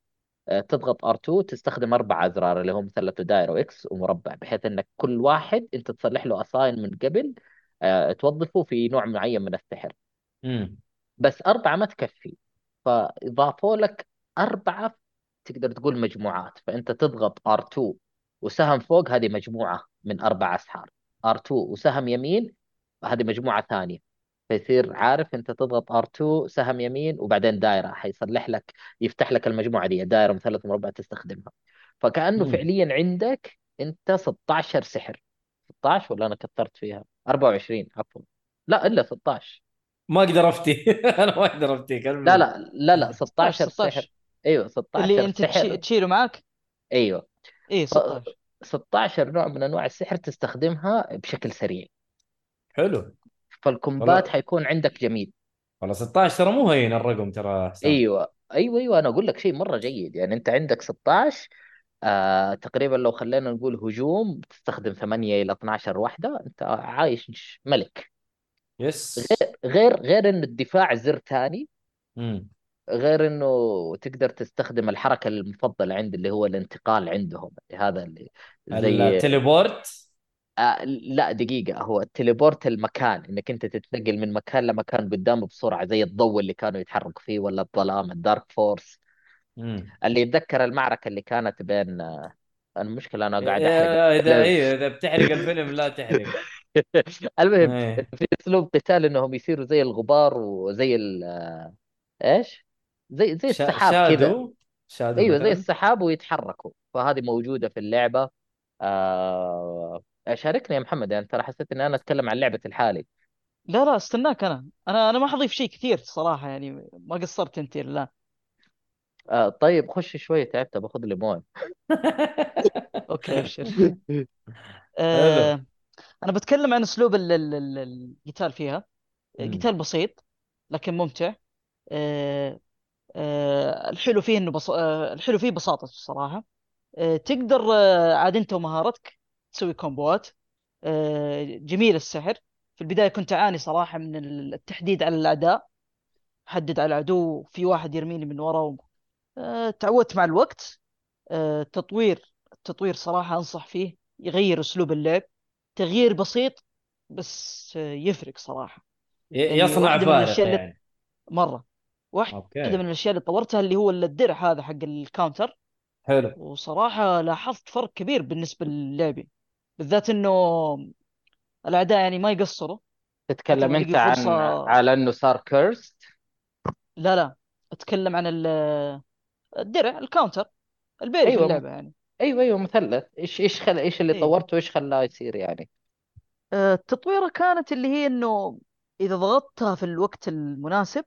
آه، تضغط R2 تستخدم أربع أزرار اللي هم مثلث ودائره و X ومربع بحيث إنك كل واحد أنت تصلح له assign من قبل آه، توظفه في نوع معين من السحر. امم بس أربعة ما تكفي. فإضافوا لك أربعة تقدر تقول مجموعات. فأنت تضغط R2 وسهم فوق هذه مجموعة من أربع أسحار. R2 وسهم يمين هذه مجموعة ثانية. فيصير عارف أنت تضغط R2 سهم يمين وبعدين دائرة حيصلح لك يفتح لك المجموعة دي دائرة مثلث مربع تستخدمها. فكأنه مم. فعليا عندك أنت 16 سحر. 16 ولا أنا كثرت فيها؟ 24 عفوا. لا إلا 16 ما أقدر أفتي. أنا ما أقدر افتيك لا لا لا لا 16 16. سحر. أيوه 16 اللي أنت سحر. تشيله معك أيوه. إيه 16 16 نوع من أنواع السحر تستخدمها بشكل سريع. حلو. فالكومبات والله. حيكون عندك جميل. والله 16 ترى مو هين الرقم ترى حسام أيوه أيوه أيوه. أنا أقول لك شيء مرة جيد. يعني أنت عندك 16 آه تقريبا لو خلينا نقول هجوم تستخدم 8 إلى 12 واحدة. أنت عايش ملك. يس. غير غير انه الدفاع زر ثاني. امم غير إنه تقدر تستخدم الحركة المفضلة عندي اللي هو الانتقال عندهم. هذا اللي زي ال teleport؟ آه لا دقيقة. هو ال teleport المكان إنك أنت تتنقل من مكان لمكان قدامه بسرعة زي الضوء اللي كانوا يتحركوا فيه ولا الظلام ال dark force. امم اللي يتذكر المعركة اللي كانت بين آه، المشكلة أنا قاعد أحرق. إذا أيوه إذا بتحرق الفيلم لا تحرق. المهم إيه. في أسلوب قتال إنهم يصيروا زي الغبار وزي ال آه، إيش؟ زي زي شا- السحاب كذا. شادو شادو أيوه زي مثلاً. السحاب ويتحركوا. فهذه موجودة في اللعبة. آه... شاركني يا محمد. يعني ترى حسيت إني أنا أتكلم عن لعبة الحالي. لا لا استناك أنا. أنا أنا ما حضيف شيء كثير صراحة يعني ما قصرت أنت لا آه طيب خش شوي تعبت باخذ لي مويه okay أبشر. آه أنا بتكلم عن أسلوب ال- ال- ال- القتال فيها. مم. قتال بسيط لكن ممتع. آه الحلو فيه إنه بص... آه الحلو فيه بساطة الصراحة. آه تقدر آه عاد أنت ومهارتك تسوي combo ات. آه جميل السحر. في البداية كنت أعاني صراحة من التحديد على الاعداء حدد على العدو في واحد يرميني من ورا. آه تعودت مع الوقت. آه تطوير التطوير صراحة أنصح فيه. يغير أسلوب اللعب. تغيير بسيط بس آه يفرق صراحة. ي- يعني يصنع فارق يعني. مرة. واحدة okay. من الأشياء اللي طورتها اللي هو الدرع هذا حق ال counter. حلو. وصراحة لاحظت فرق كبير بالنسبة للعبي. بالذات إنه الاعداء يعني ما يقصروا تتكلم أنت عن فرصة- على إنه صار cursed لا لا. أتكلم عن ال- الدرع ال counter. ال parry أيوة. في اللعبة يعني. أيوه أيوه مثلث. إيش إيش خل... إيش اللي إيه. طورته؟ وايش خلاه يصير يعني؟ التطويره كانت اللي هي إنه إذا ضغطتها في الوقت المناسب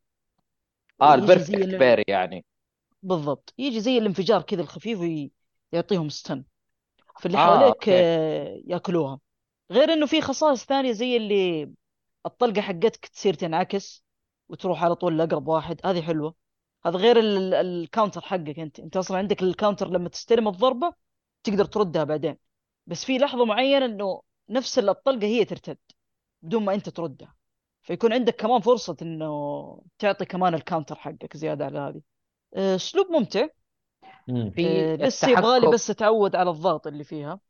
آه يجي زي ال perfect ال- parry يعني. بالضبط. يجي زي الانفجار كذا الخفيف ويعطيهم stun. فاللي آه، حواليك. آه، ياكلوها. غير إنه في خصائص ثانية زي اللي الطلقة حقتك تصير تنعكس وتروح على طول لأقرب واحد. هذه حلوة. هذا غير ال- ال- الكاونتر حقك أنت. أنت أصلا عندك ال counter لما تستلم الضربة تقدر تردها بعدين. بس في لحظة معينة إنه نفس الطلقة هي ترتد بدون ما أنت تردها. فيكون عندك كمان فرصة إنه تعطي كمان ال counter حقك زيادة على هذه. آه، أسلوب ممتع. مم. في آه، لسه يبغالي بس أتعود على الضغط اللي فيها.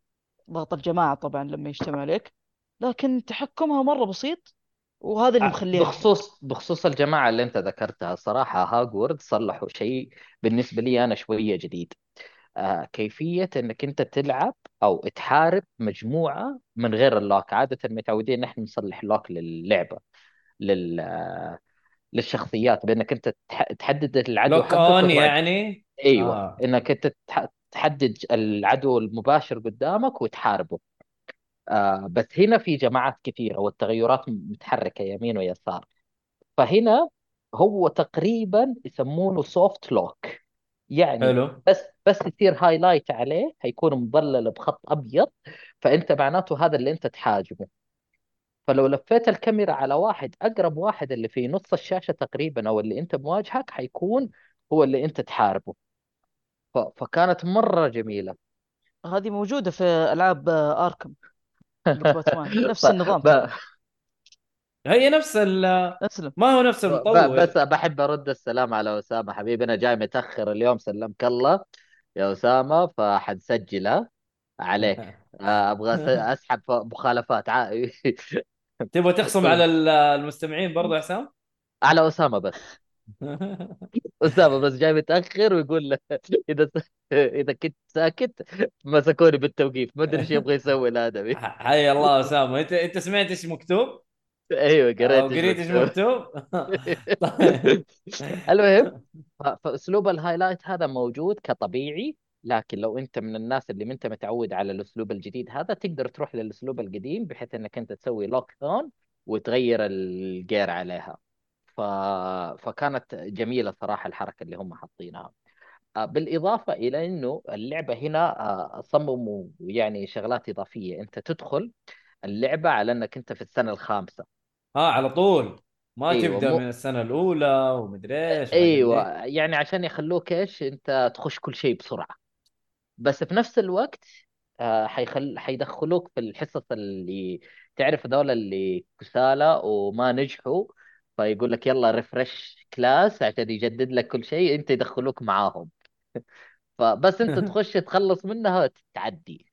ضغط الجماعة طبعا لما يجتمع عليك لكن تحكمها مرة بسيط وهذا اللي مخليها بخصوص بخصوص الجماعة اللي أنت ذكرتها صراحة هوجورتس صلحوا شيء بالنسبة لي أنا شوية جديد. آه كيفية إنك أنت تلعب أو تحارب مجموعة من غير ال lock. عادة متعودين نحن نصلح lock للعبة. لل للشخصيات بأنك أنت تح- تحدد العدو lock حقك on يعني؟ أيوه. آه. إنك أنت تح- تحدد العدو المباشر قدامك وتحاربه. آه بس هنا في جماعات كثيرة والتغيرات متحركة يمين ويسار. فهنا هو تقريبا يسمونه soft lock يعني حلو. بس بس يصير highlight عليه حيكون مظلل بخط أبيض فأنت معناته هذا اللي أنت تحاربه. فلو لفيت الكاميرا على واحد أقرب واحد اللي في نص الشاشة تقريبا أو اللي أنت مواجهك حيكون هو اللي أنت تحاربه. ف... فكانت مرة جميلة. هذه موجودة في ألعاب آه، باتمان نفس. النظام. ب... هي نفس ال أسلم ما هو نفس. المطور. بس بحب أرد السلام على أسامة. حبيبي أنا جاي متأخر اليوم سلمك الله. يا أسامة فحنسجل ها عليك. آه، أبغى أسحب مخالفات. تبغى تخصم على ال- المستمعين برضه يا حسام؟ على أسامة بس أسامة بس جاي متأخر ويقول له إذا إذا كنت ساكت مسكوني بالتوقيف ما أدري إيش يبغى يسوي الادمي حي الله أسامة انت أنت سمعت إيش مكتوب؟ أيوه قريت قريت إيش مكتوب. طيب. المهم فأسلوب ال highlight هذا موجود كطبيعي لكن لو أنت من الناس اللي ما أنت متعود على الأسلوب الجديد هذا تقدر تروح للأسلوب القديم بحيث إنك أنت تسوي lock on وتغير الجير عليها. ف... فكانت جميلة صراحة الحركة اللي هم حاطينها. آه، بالإضافة إلى إنه اللعبة هنا آه، صمموا يعني شغلات إضافية. أنت تدخل اللعبة على إنك أنت في السنة الخامسة. آه على طول. ما أيوه تبدأ مو من السنة الأولى ومدري إيش أيوه يعني عشان يخلوك إيش أنت تخش كل شيء بسرعة. بس في نفس الوقت آه، حيخل حيدخلوك في الحصص اللي تعرف هذول اللي كسالى وما نجحوا فيقول لك يلا refresh class عشان يجدد لك كل شيء انت يدخلوك معاهم. فبس انت تخش تخلص منها تعدي.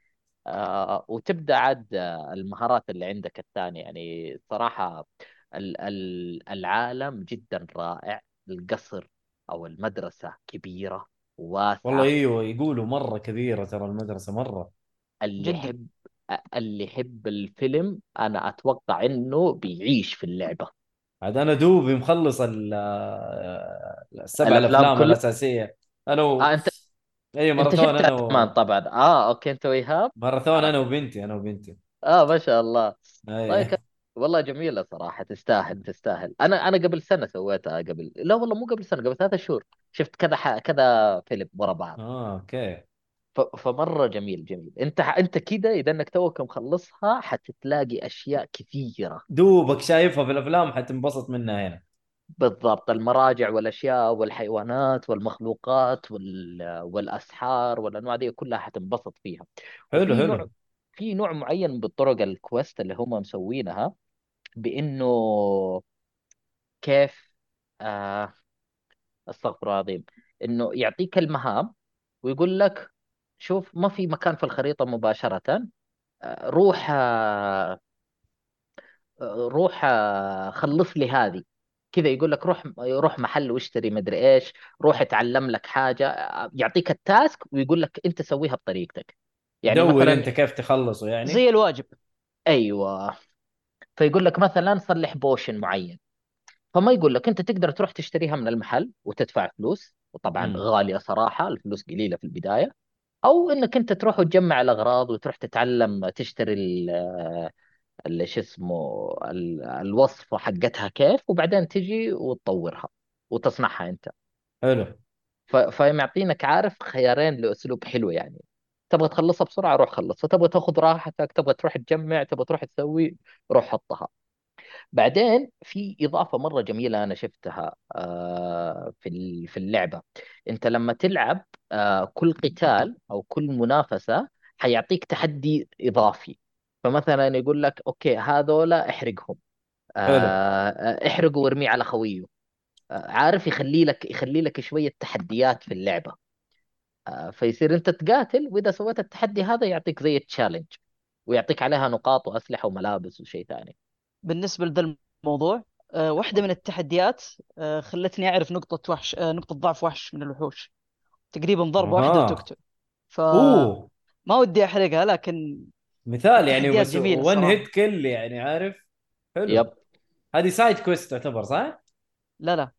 آه، وتبدأ عاد آه، المهارات اللي عندك الثانية. يعني صراحة ال- ال- العالم جدا رائع. القصر أو المدرسة كبيرة. والله وواسعه إيوه يقولوا مرة كبيرة ترى المدرسة مرة. اللي جدا. يحب اللي يحب الفيلم أنا أتوقع إنه بيعيش في اللعبة. عاد أنا دوبي مخلص ال- السبع الأفلام الأفلام كلها؟ الأساسية. أنا و... آه أنت إي أنت ماراثون شفتها أنا كمان و... طبعا. آه okay أنت وايهاب ماراثون أنا وبنتي أنا وبنتي. آه ما شاء الله. أي. طيب كان- والله جميلة صراحة تستاهل تستاهل. أنا أنا قبل سنة سويتها قبل لا والله مو قبل سنة قبل ثلاثة شهور. شفت كذا ح... كذا فيلم ورا بعض. آه okay. ف... فمرة جميل جميل. أنت ح... أنت كذا إذا إنك توك مخلصها حتتلاقي أشياء كثيرة. دوبك شايفها في الأفلام حتنبسط منها هنا بالضبط. المراجع والأشياء والحيوانات والمخلوقات وال... والأسحار والأنواع دي كلها حتنبسط فيها. حلو حلو. نوع في نوع معين بالطرق ال quest اللي هم مسوينها بإنه كيف آه أستغفر الله العظيم. إنه يعطيك المهام ويقول لك شوف ما في مكان في الخريطة مباشرة آه، روح آه، روح آه، خلص لي هذه. كذا يقول لك روح روح محل واشتري مدري إيش روح اتعلم لك حاجة آه، يعطيك التاسك ويقول لك أنت سويها بطريقتك. يعني دور مثلا أنت كيف تخلصه يعني؟ زي الواجب. أيوه. فيقول لك مثلا صلح بوشن معين. فما يقول لك أنت تقدر تروح تشتريها من المحل وتدفع فلوس وطبعا مم. غالية صراحة الفلوس قليلة في البداية. أو إنك أنت تروح وتجمع الأغراض وتروح تتعلم تشتري ال- ال- شو اسمه ال- الوصفة حقتها كيف وبعدين تجي وتطورها وتصنعها أنت. حلو. فمعطينك عارف خيارين لأسلوب حلو يعني. تبغى تخلصها بسرعة روح خلصها. تبغى تاخذ راحتك تبغى تروح تجمع تبغى تروح تسوي روح حطها. بعدين في إضافة مرة جميلة أنا شفتها آه، في في اللعبة. أنت لما تلعب آه، كل قتال أو كل منافسة حيعطيك تحدي إضافي. فمثلا يقول لك أوكي هذولا احرقهم. آه، احرقه وارميه على خويه. عارف يخلي لك يخلي لك شوية تحديات في اللعبة. آه، فيصير أنت تقاتل وإذا سويت التحدي هذا يعطيك زي challenge ويعطيك عليها نقاط وأسلحة وملابس وشيء ثاني. بالنسبة لذا الموضوع آه، واحدة من التحديات آه، خلتني أعرف نقطة وحش آه، نقطة ضعف وحش من الوحوش. تقريبا ضربة واحدة أها. وتقتل. فما أوه. ودي أحرقها لكن مثال يعني بس جميلة one. hit kill يعني عارف؟ حلو. yep. هذه side quest تعتبر صح؟ لا لا.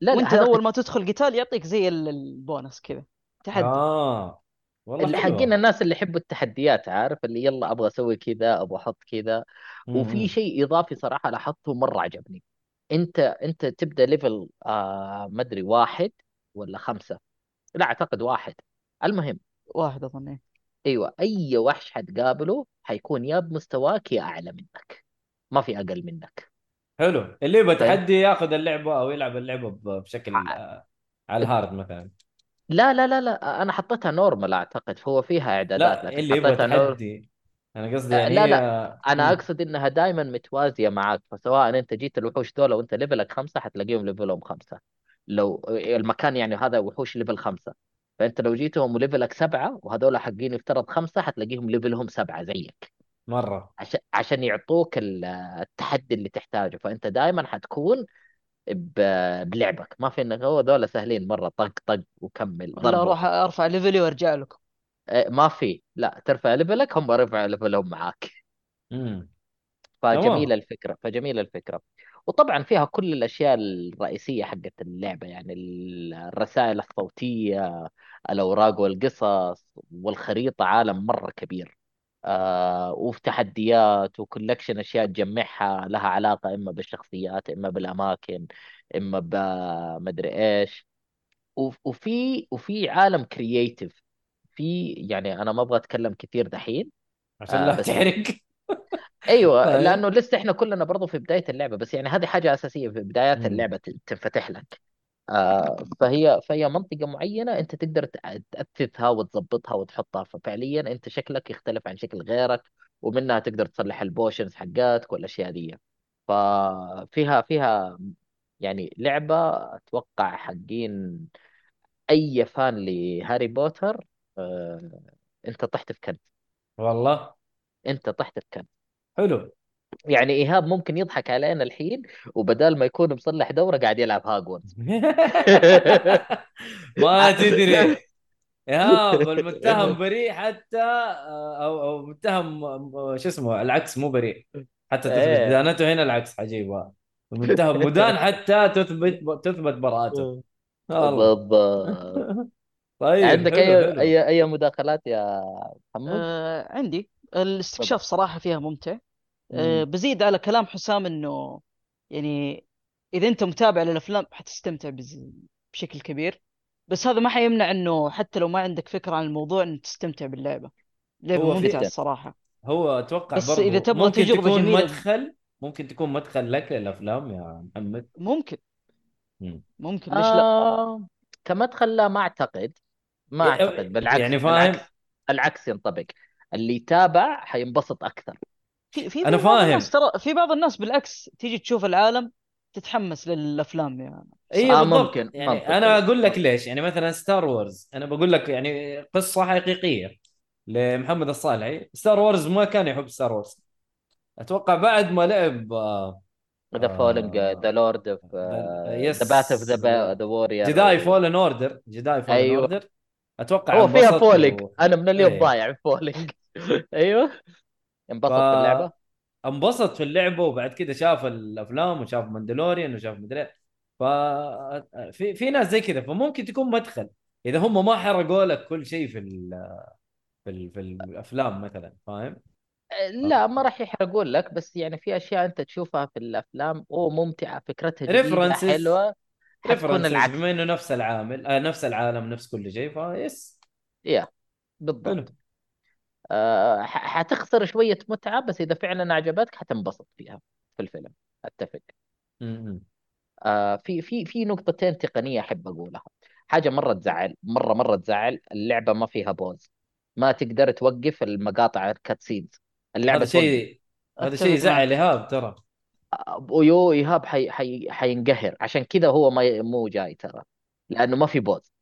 لا وأنت أول ما تدخل قتال يعطيك زي ال- البونص كذا. تحدي. آه. والله اللي حلوة. حقين الناس اللي يحبوا التحديات عارف؟ اللي يلا أبغى أسوي كذا أبغى أحط كذا. وفي. شيء إضافي صراحة لاحظته مرة عجبني. أنت أنت تبدأ ليفل آه ما أدري واحد ولا خمسة؟ لا أعتقد واحد. المهم واحد أظن إيه. أيوه أي وحش حتقابله حيكون يا بمستواك يا أعلى منك. ما في أقل منك. حلو. اللي يبغى تحدي ياخذ اللعبة أو يلعب اللعبة ب- بشكل آه، على ال hard مثلا. لا لا لا لا أنا حطيتها normal أعتقد فهو فيها إعدادات لا لكن اللي يبغى حطيتها normal تحدي؟ أنا قصدي آه، يعني لا، لا أنا أقصد إنها دائما متوازية معك فسواء أنت جيت الوحوش دول وانت level ك خمسة حتلاقيهم level هم خمسة. لو المكان يعني هذا وحوش level خمسة. فأنت لو جيتهم و level ك سبعة وهذول حقين يفترض خمسة حتلاقيهم level هم سبعة زيك. مرة. عشان عشان يعطوك ال- التحدي اللي تحتاجه. فأنت دائما حتكون بلعبك. ما في انك هو دول سهلين مرة. طق طق وكمل لا ضربه. أروح ارفع level ي وارجع لكم إيه، ما في. لا ترفع level ك هم رفعوا level هم معاك. امم فجميلة تمام. الفكرة فجميلة الفكرة. وطبعا فيها كل الأشياء الرئيسية حقت اللعبة يعني ال- الرسائل الصوتية الأوراق والقصص والخريطة عالم مرة كبير. آه وفي تحديات و collection أشياء تجمعها لها علاقة إما بالشخصيات إما بالأماكن إما بمدري وف- وفي وفي عالم creative في يعني أنا ما أبغى أتكلم كثير دحين عشان آه، لا بس- تحرق أيوه طيب. لأنه لسه إحنا كلنا برضو في بداية اللعبة بس يعني هذه حاجة أساسية في بدايات. اللعبة تنفتح لك آه فهي فهي منطقة معينة أنت تقدر تأ- تاثثها وتظبطها وتحطها ففعليا أنت شكلك يختلف عن شكل غيرك ومنها تقدر تصلح ال potions حقاتك والأشياء دي. ففيها فيها يعني لعبة أتوقع حقين أي fan لهاري بوتر آه أنت طحت في كنز. والله؟ أنت طحت في كنز. حلو. يعني إيهاب ممكن يضحك علينا الحين وبدال ما يكون مصلح دوره قاعد يلعب هاجورز ما تدري. ايهاب المتهم بريء حتى آه، أو أو متهم آه، شو اسمه العكس مو بريء. حتى تثبت إيه. دانته هنا العكس عجيبه المتهم مدان حتى تثبت تثبت براءته. والله بالضبط. طيب عندك حلو اي حلو. اي أي مداخلات يا محمد؟ آه عندي. الاستكشاف صراحة فيها ممتع. آه. بزيد على كلام حسام إنه يعني إذا أنت متابع للأفلام حتستمتع بشكل كبير. بس هذا ما حيمنع إنه حتى لو ما عندك فكرة عن الموضوع إنك تستمتع هو في- ممتعة الصراحة. هو أتوقع بس برضو إذا تبغى ممكن تجربة تكون جميلة- مدخل ممكن تكون مدخل لك للأفلام يا محمد. ممكن. مم. ممكن ليش لا؟ آه كمدخل لا ما أعتقد. ما إيه، أعتقد بالعكس يعني فاهم؟ بالعكس العكس ينطبق. اللي يتابع حينبسط أكثر. في في بعض فاهم. الناس ترى في بعض الناس بالعكس تيجي تشوف العالم تتحمس للأفلام يعني. اي آه، ممكن، يعني منطقي. أنا أقول لك ليش. يعني مثلا Star Wars أنا بقول لك يعني قصة حقيقية لمحمد الصالحي. Star Wars ما كان يحب Star Wars أتوقع بعد ما لعب ذا فولنج ذا لورد اوف The- ذا باث اوف. ذا ذا وورير جداي فولن اوردر جداي فولن أيوة. اوردر أتوقع هو فيها فولنج و- أنا من اليوم إيه. ضايع في فولنج أيوه. انبسط ف- في اللعبه انبسط في اللعبة وبعد كده شاف الأفلام وشاف ماندلوريان وشاف مدري ف في في ناس زي كذا فممكن تكون مدخل. إذا هم ما حرقوا لك كل شيء في ال في ال في الأفلام مثلا فاهم؟ لا ما راح يحرقون لك بس يعني في أشياء أنت تشوفها في الأفلام أو ممتعه فكرتها جديدة References. حلوة references بما إنه نفس العامل آه نفس العالم نفس كل شيء فيس. yeah بالضبط. حتخسر شوية متعة بس إذا فعلا عجبتك حتنبسط فيها في الفيلم. أتفق. آه في في في نقطتين تقنية أحب أقولها. حاجة مرة تزعل مرة مرة تزعل اللعبة ما فيها pause. ما تقدر توقف المقاطع ال cutscenes. اللعبة هذا شيء هذا شيء يزعل. إيهاب ترى. ويو إيهاب حي... حي... حينقهر. عشان كذا هو ما مو جاي ترى. لأنه ما في pause.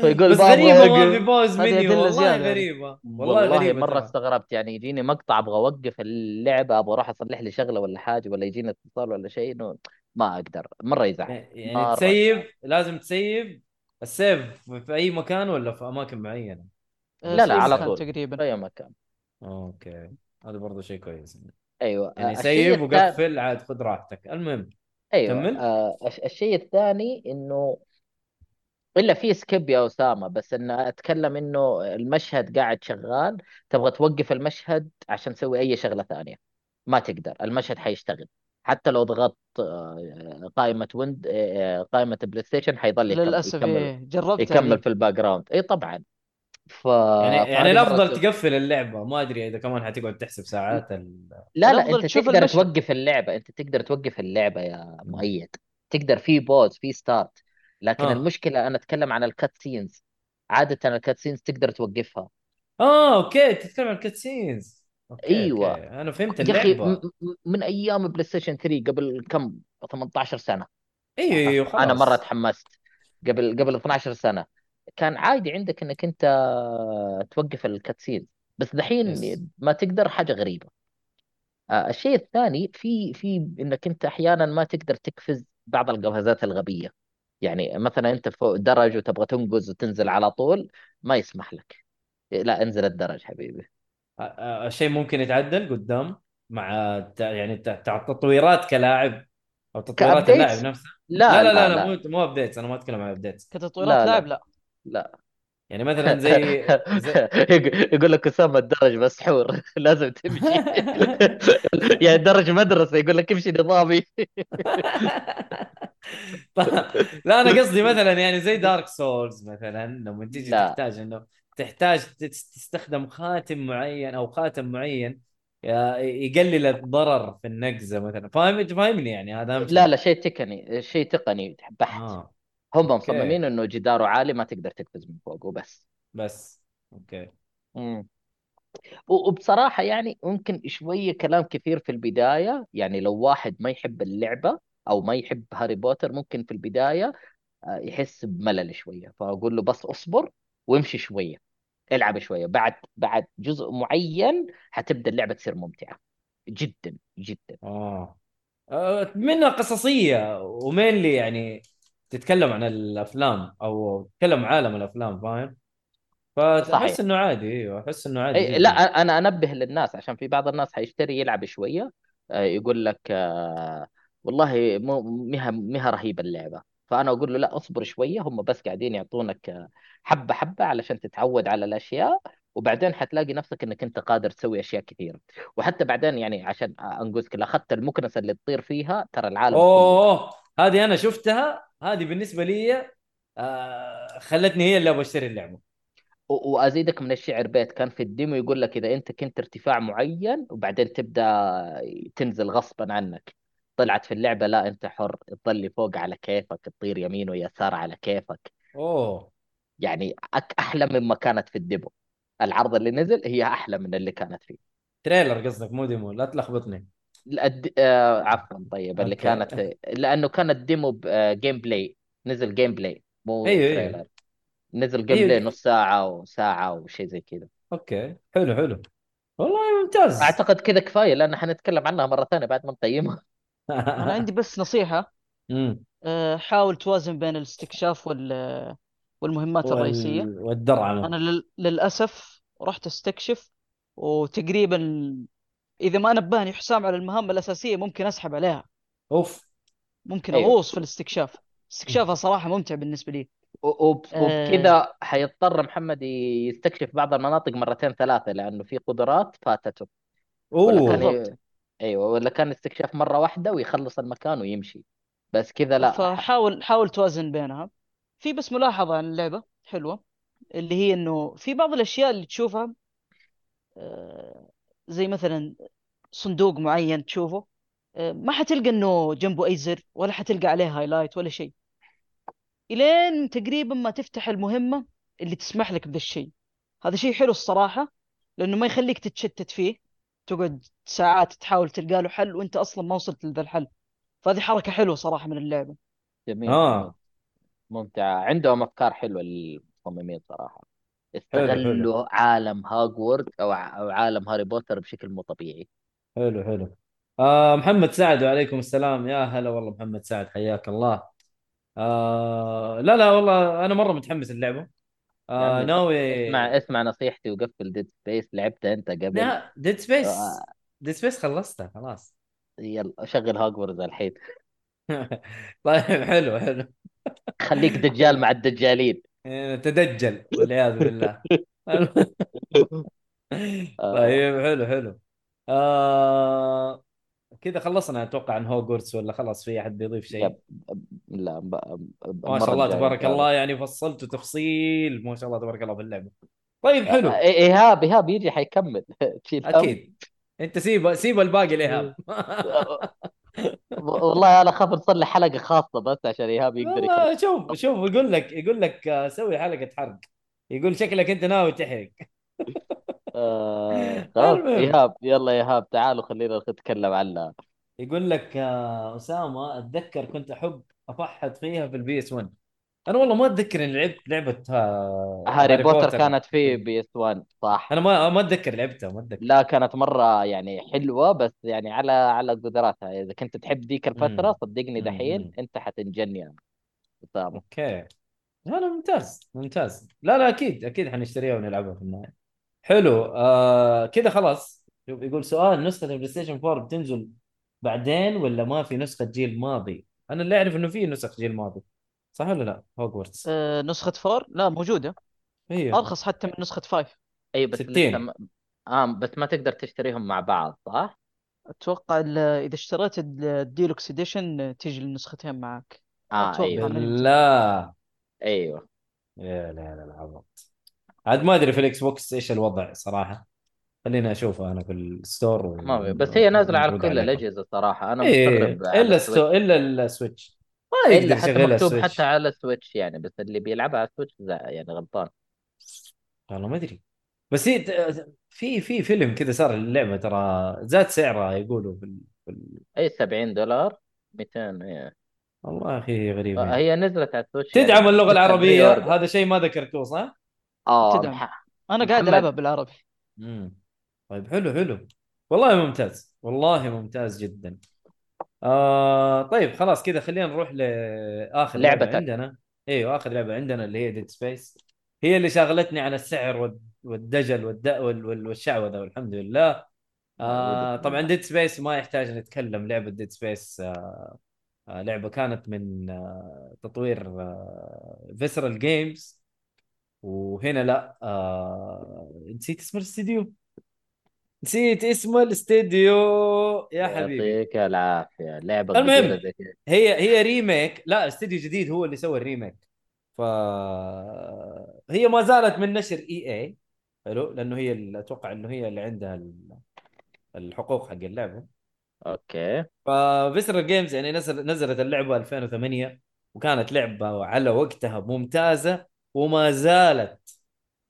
فيقول بس أوقف. في pause مني والله. غريبة والله, والله غريبة مرة ترى. استغربت يعني يجيني مقطع أبغى أوقف اللعبة أبغى أروح أصلح لي شغلة ولا حاجة ولا يجيني اتصال ولا شيء إنه ما أقدر مرة يزعل يعني مرة. تسيف لازم تسيف ال save في أي مكان ولا في أماكن معينة آه، لا لا على طول تقريبا في أي مكان okay هذا برضه شيء كويس أيوه يعني آه، الثاني- وقفل عاد خذ راحتك المهم أيوه كمل. آه الش- الشيء الثاني إنه إلا في skip يا أسامة بس إن أتكلم إنه المشهد قاعد شغال تبغى توقف المشهد عشان تسوي أي شغلة ثانية. ما تقدر المشهد حيشتغل. حتى لو ضغطت آه، قائمة ويند آه، قائمة PlayStation حيظل يكمل للأسف يكمل, إيه جربت يكمل هذه في ال background. اي طبعا. ف يعني يعني الأفضل مرة- تقفل اللعبة. ما أدري إذا كمان حتقعد تحسب ساعات ال... لا لا أنت تقدر المشهد. توقف اللعبة. أنت تقدر توقف اللعبة يا مؤيد. تقدر في pause في start لكن آه. المشكلة أنا أتكلم عن ال cut scenes عادة ال cut scenes تقدر توقفها. آه okay. تتكلم عن ال cutscenes okay أيوة. okay. أنا فهمت يا أخي اللعبة. م- م- من أيام PlayStation 3 قبل كم؟ 18 سنة. أيوه أيوه خلاص. أنا مرة تحمست. قبل قبل 12 سنة. كان عادي عندك إنك أنت توقف ال cutscene بس دحين yes. ما تقدر حاجة غريبة. آه، الشيء الثاني في في إنك أنت أحيانا ما تقدر تقفز بعض القفزات الغبية. يعني مثلا أنت فوق درج وتبغى تنقز وتنزل على طول ما يسمح لك. لا انزل الدرج حبيبي. آه، آه، الشيء ممكن يتعدل قدام مع الت- يعني تطويرات كلاعب أو تطويرات؟ اللاعب نفسه؟ لا لا لا, لا, لا, مو مو updates أنا ما أتكلم عن updates. كتطويرات لا، لا. لاعب لا. لا. يعني مثلا زي, زي... يقول لك أسامة الدرج مسحور لازم تمشي. يعني درج مدرسة يقول لك امشي نظامي. لا أنا قصدي مثلا يعني زي Dark Souls مثلا لما تيجي لا. تحتاج إنه تحتاج تس- تستخدم خاتم معين أو خاتم معين يا- يقلل الضرر في النقزة مثلا. فاهم فاهمني يعني؟ هذا شيء. لا لا شيء تقني شيء تقني. بحت. آه. هم. مصممين إنه جداره عالي ما تقدر تقفز من فوق وبس بس. okay. مم. و- وبصراحة يعني ممكن شوية كلام كثير في البداية. يعني لو واحد ما يحب اللعبة أو ما يحب هاري بوتر ممكن في البداية آه، يحس بملل شوية. فأقول له بس أصبر وامشي شوية. العب شوية. بعد بعد جزء معين حتبدأ اللعبة تصير ممتعة. جدا جدا. آه. آه، منها قصصية ومينلي يعني تتكلم عن الأفلام أو تتكلم عالم الأفلام فاهم؟ فأحس صحيح. إنه عادي أيوه أحس إنه عادي أي. لا أنا أنبه للناس عشان في بعض الناس حيشتري يلعب شوية آه، يقول لك آه، والله مو مها مها رهيبة اللعبة فأنا أقول له لا اصبر شوية هم بس قاعدين يعطونك آه، حبة حبة علشان تتعود على الأشياء وبعدين حتلاقي نفسك إنك أنت قادر تسوي أشياء كثيرة وحتى بعدين يعني عشان انقذك اخذت المكنسة اللي تطير فيها ترى العالم أوه هذه أنا شفتها هذه بالنسبة لي آه خلتني هي اللي أبغى أشتري اللعبة. وأزيدك من الشعر بيت. كان في الديمو يقول لك إذا أنت كنت ارتفاع معين وبعدين تبدأ تنزل غصبا عنك. طلعت في اللعبة لا أنت حر. تظلي فوق على كيفك تطير يمين ويسار على كيفك. أوه. يعني أك أحلى مما كانت في ال demo. العرض اللي نزل هي أحلى من اللي كانت فيه. trailer قصدك مو demo. لا تلخبطني. الد... آه عفوا طيب اللي okay. كانت لأنه كان ال demo gameplay نزل gameplay مو أيوه، أيوه. trailer نزل game أيوه. play نص ساعة وساعه وشيء زي كذا okay حلو حلو والله ممتاز أعتقد كذا كفاية لأن حنتكلم عنها مرة ثانية بعد ما نقيمها أنا عندي بس نصيحة مم. أه، حاول توازن بين الاستكشاف وال والمهمات الرئيسية وال... والدرعمه أنا لل... للأسف رحت استكشف وتقريبا إذا ما نبهني حسام على المهام الأساسية ممكن أسحب عليها. أوف. ممكن أيوه. أغوص في الاستكشاف. استكشافها صراحة ممتع بالنسبة لي. و- وب- آه. وبكذا حيضطر محمد يستكشف بعض المناطق مرتين ثلاثة لأنه في قدرات فاتته. أوه. كان. أيوه ولا كان استكشاف مرة واحدة ويخلص المكان ويمشي. بس كذا لا. فحاول حاول توازن بينها. في بس ملاحظة عن اللعبة حلوة اللي هي إنه في بعض الأشياء اللي تشوفها آه، زي مثلا صندوق معين تشوفه آه، ما حتلقى إنه جنبه أي زر ولا حتلقى عليه هايلايت ولا شيء. إلين تقريبا ما تفتح المهمة اللي تسمح لك بذا الشيء هذا شيء حلو الصراحة لأنه ما يخليك تتشتت فيه. تقعد ساعات تحاول تلقى له حل وأنت أصلا ما وصلت لذا الحل. فهذه حركة حلوة صراحة من اللعبة. جميل. آه. ممتع. عندهم أفكار حلوة للمصممين صراحة حلو، استغلوا عالم هاجورد ع- أو عالم هاري بوتر بشكل مو طبيعي. حلو حلو. آه محمد سعد وعليكم السلام. يا هلا والله محمد سعد حياك الله. آه لا لا والله أنا مرة متحمس اللعبه آه ناوي اسمع اسمع نصيحتي وقفل Dead Space لعبتها أنت قبل. لا Dead Space آه. Dead Space خلصتها خلاص. يلا شغل هاجورد الحين. طيب حلو حلو. خليك دجال مع الدجالين. تدجل والعياذ بالله. طيب حلو حلو. آه كذا خلصنا أتوقع عن هوجورتس ولا خلاص في أحد بيضيف شيء؟ لا ب... ب- ما شاء الله تبارك الله يعني فصلت تفصيل. ما شاء الله تبارك الله في اللعبة. طيب حلو. إي- ايهاب ايهاب يجي حيكمل. أكيد. أنت سيب سيب الباقي لإيهاب. والله أنا أخاف نسوي حلقة خاصة بس عشان إيهاب يقدر والله شوف شوف يقول لك يقول لك آه، سوي حلقة حرق. يقول شكلك أنت ناوي تحرق. آه، خلاص. إيهاب يلا إيهاب تعالوا خلينا نتكلم عنها يقول لك آه، أسامة أتذكر كنت أحب أفحط فيها في ال PS 1 أنا والله ما أتذكر إني لعبت لعبة آه، Harry Potter كانت في PS 1 صح؟ أنا ما ما أتذكر لعبتها ما أتذكر. لا كانت مرة يعني حلوة بس يعني على على قدراتها. إذا كنت تحب ذيك الفترة. صدقني. دحين. أنت حتنجن يعني أسامة okay. لا لا ممتاز ممتاز. لا لا أكيد أكيد حنشتريها ونلعبها في النهاية. حلو آه كذا خلاص. شوف يقول سؤال نسخة ال PlayStation 4 بتنزل بعدين ولا ما في نسخة جيل ماضي؟ أنا اللي أعرف إنه في نسخ جيل ماضي. صح ولا لا؟ هوجورتس آه، نسخة four؟ لا موجودة. هي. أرخص حتى من نسخة five. أي بس 60. لسه ما... آه بس ما تقدر تشتريهم مع بعض صح؟ أتوقع ال- إذا اشتريت ال- ال deluxe edition تيجي النسختين معك. آه أتوقع أيوه. من-. لا أيوه. يا لا لا العبط عاد ما أدري في ال Xbox إيش الوضع صراحة. خليني اشوفها أنا في ال store و... ما في بس هي نازلة على كل عليكم. الأجهزة صراحة. أنا إيه مستغرب على إلا ال Switch. السو... إلا ال Switch ما يقدر يشغلها مكتوب ال Switch حتى على ال Switch يعني بس اللي بيلعبها على ال Switch لا يعني غلطان. والله ما أدري. بس هي ت- في في فيلم كذا صار اللعبة ترى زاد سعرها يقولوا في, ال... في ال... أي 70 دولار؟ 200 إيه. والله يا أخي غريبة. هي نزلت على ال Switch تدعم يعني اللغة لسه العربية. هذا شيء ما ذكرتوه صح؟ آه تدعم. أنا قاعد محمد. ألعبها بالعربي. امم طيب حلو حلو. والله ممتاز. والله ممتاز جدا. آه طيب خلاص كذا خلينا نروح لاخر لعبة لعبتك. عندنا. أيوه آخر لعبة عندنا اللي هي Dead Space هي اللي شغلتني على السعر وال- والدجل والد... وال... وال- والشعوذة والحمد لله. آه طبعا Dead Space ما يحتاج نتكلم. لعبة Dead Space آه آه لعبة كانت من آه تطوير آه Visceral Games وهنا لا آه نسيت اسم الاستديو نسيت اسم الاستديو. يا حبيبي. يعطيك العافية. لعبة المهم. هي هي remake. لا استديو جديد هو اللي سوى ال remake. ف هي ما زالت من نشر EA حلو؟ لأنه هي أتوقع إنه هي اللي عندها ال- الحقوق حق اللعبة. okay. ف Visceral Games يعني نزل نزلت اللعبة 2008 وكانت لعبة على وقتها ممتازة وما زالت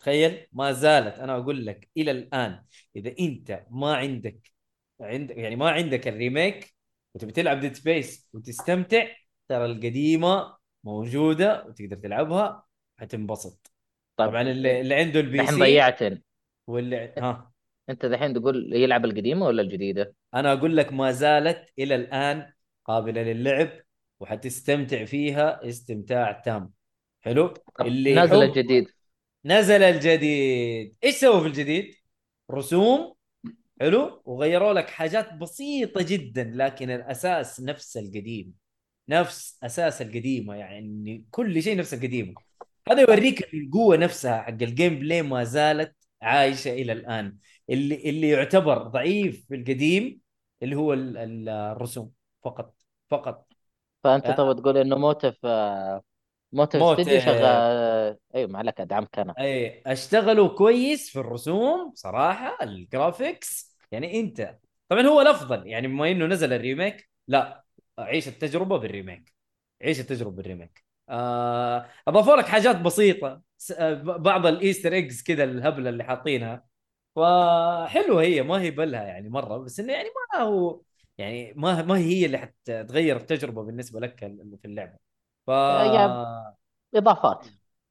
تخيل ما زالت أنا أقول لك إلى الآن إذا أنت ما عندك عندك يعني ما عندك ال remake وتبي تلعب Dead Space وتستمتع ترى القديمة موجودة وتقدر تلعبها حتنبسط. طبعا اللي, اللي عنده ال PC ضيعتني. واللي ها. أنت دحين تقول يلعب القديمة ولا الجديدة؟ أنا أقول لك ما زالت إلى الآن قابلة للعب وحتستمتع فيها استمتاع تام. حلو؟ اللي نازل يحب- الجديد. نزل الجديد. إيش سووا في الجديد؟ رسوم حلو؟ وغيروا لك حاجات بسيطة جدا لكن الأساس نفس القديم. نفس أساس القديمة يعني كل شيء نفس القديمة. هذا يوريك القوة نفسها حق ال gameplay ما زالت عايشة إلى الآن. اللي اللي يعتبر ضعيف في القديم اللي هو ال- ال- الرسوم. فقط فقط. فأنت. تبغى تقول إنه Motive آه، Motive. استديو شغال. أيوه ما عليك ادعمك أنا أي أشتغلوا كويس في الرسوم صراحة ال graphics. يعني أنت طبعا هو الأفضل. يعني بما إنه نزل ال remake لا عيش التجربة بال remake. عيش التجربة بال remake. آه اضافوا لك حاجات بسيطة. آه، بعض ال Easter eggs كذا الهبلة اللي حاطينها. فحلوه هي ما هي بلها يعني مرة بس إنه يعني ما هو يعني ما ما هي اللي حتغير التجربة بالنسبة لك في اللعبة. ف إضافات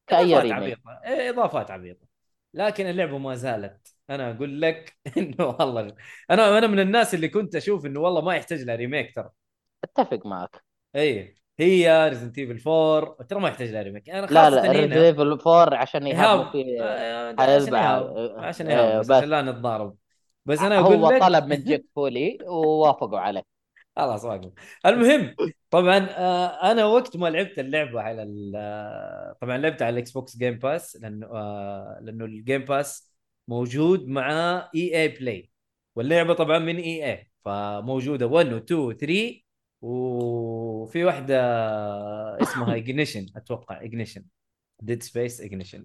كأي إضافات ريميك عبيطه إيه، إضافات عبيطه لكن اللعبة ما زالت. أنا أقول لك إنه والله أنا أنا من الناس اللي كنت أشوف إنه والله ما يحتاج لها remake ترى. أتفق معك. اي هي Resident Evil 4 ترى ما يحتاج لها ريميك أنا لا خاصه لا Resident Evil 4 عشان إيهاب. في آه،. عشان إيهاب آه، عشان إيهاب بس بس. عشان لا نتضارب. بس أنا أقول هو لك طلب من جيك فولي ووافقوا عليه. خلاص واقف. المهم طبعا آه، أنا وقت ما لعبت اللعبة على آه، طبعا لعبت على ال Xbox Game Pass لأنه لأنه ال Game Pass موجود مع EA Play واللعبة طبعا من EA فموجودة. 1 و 2 و 3 وفي واحدة اسمها Ignition أتوقع Ignition Dead Space Ignition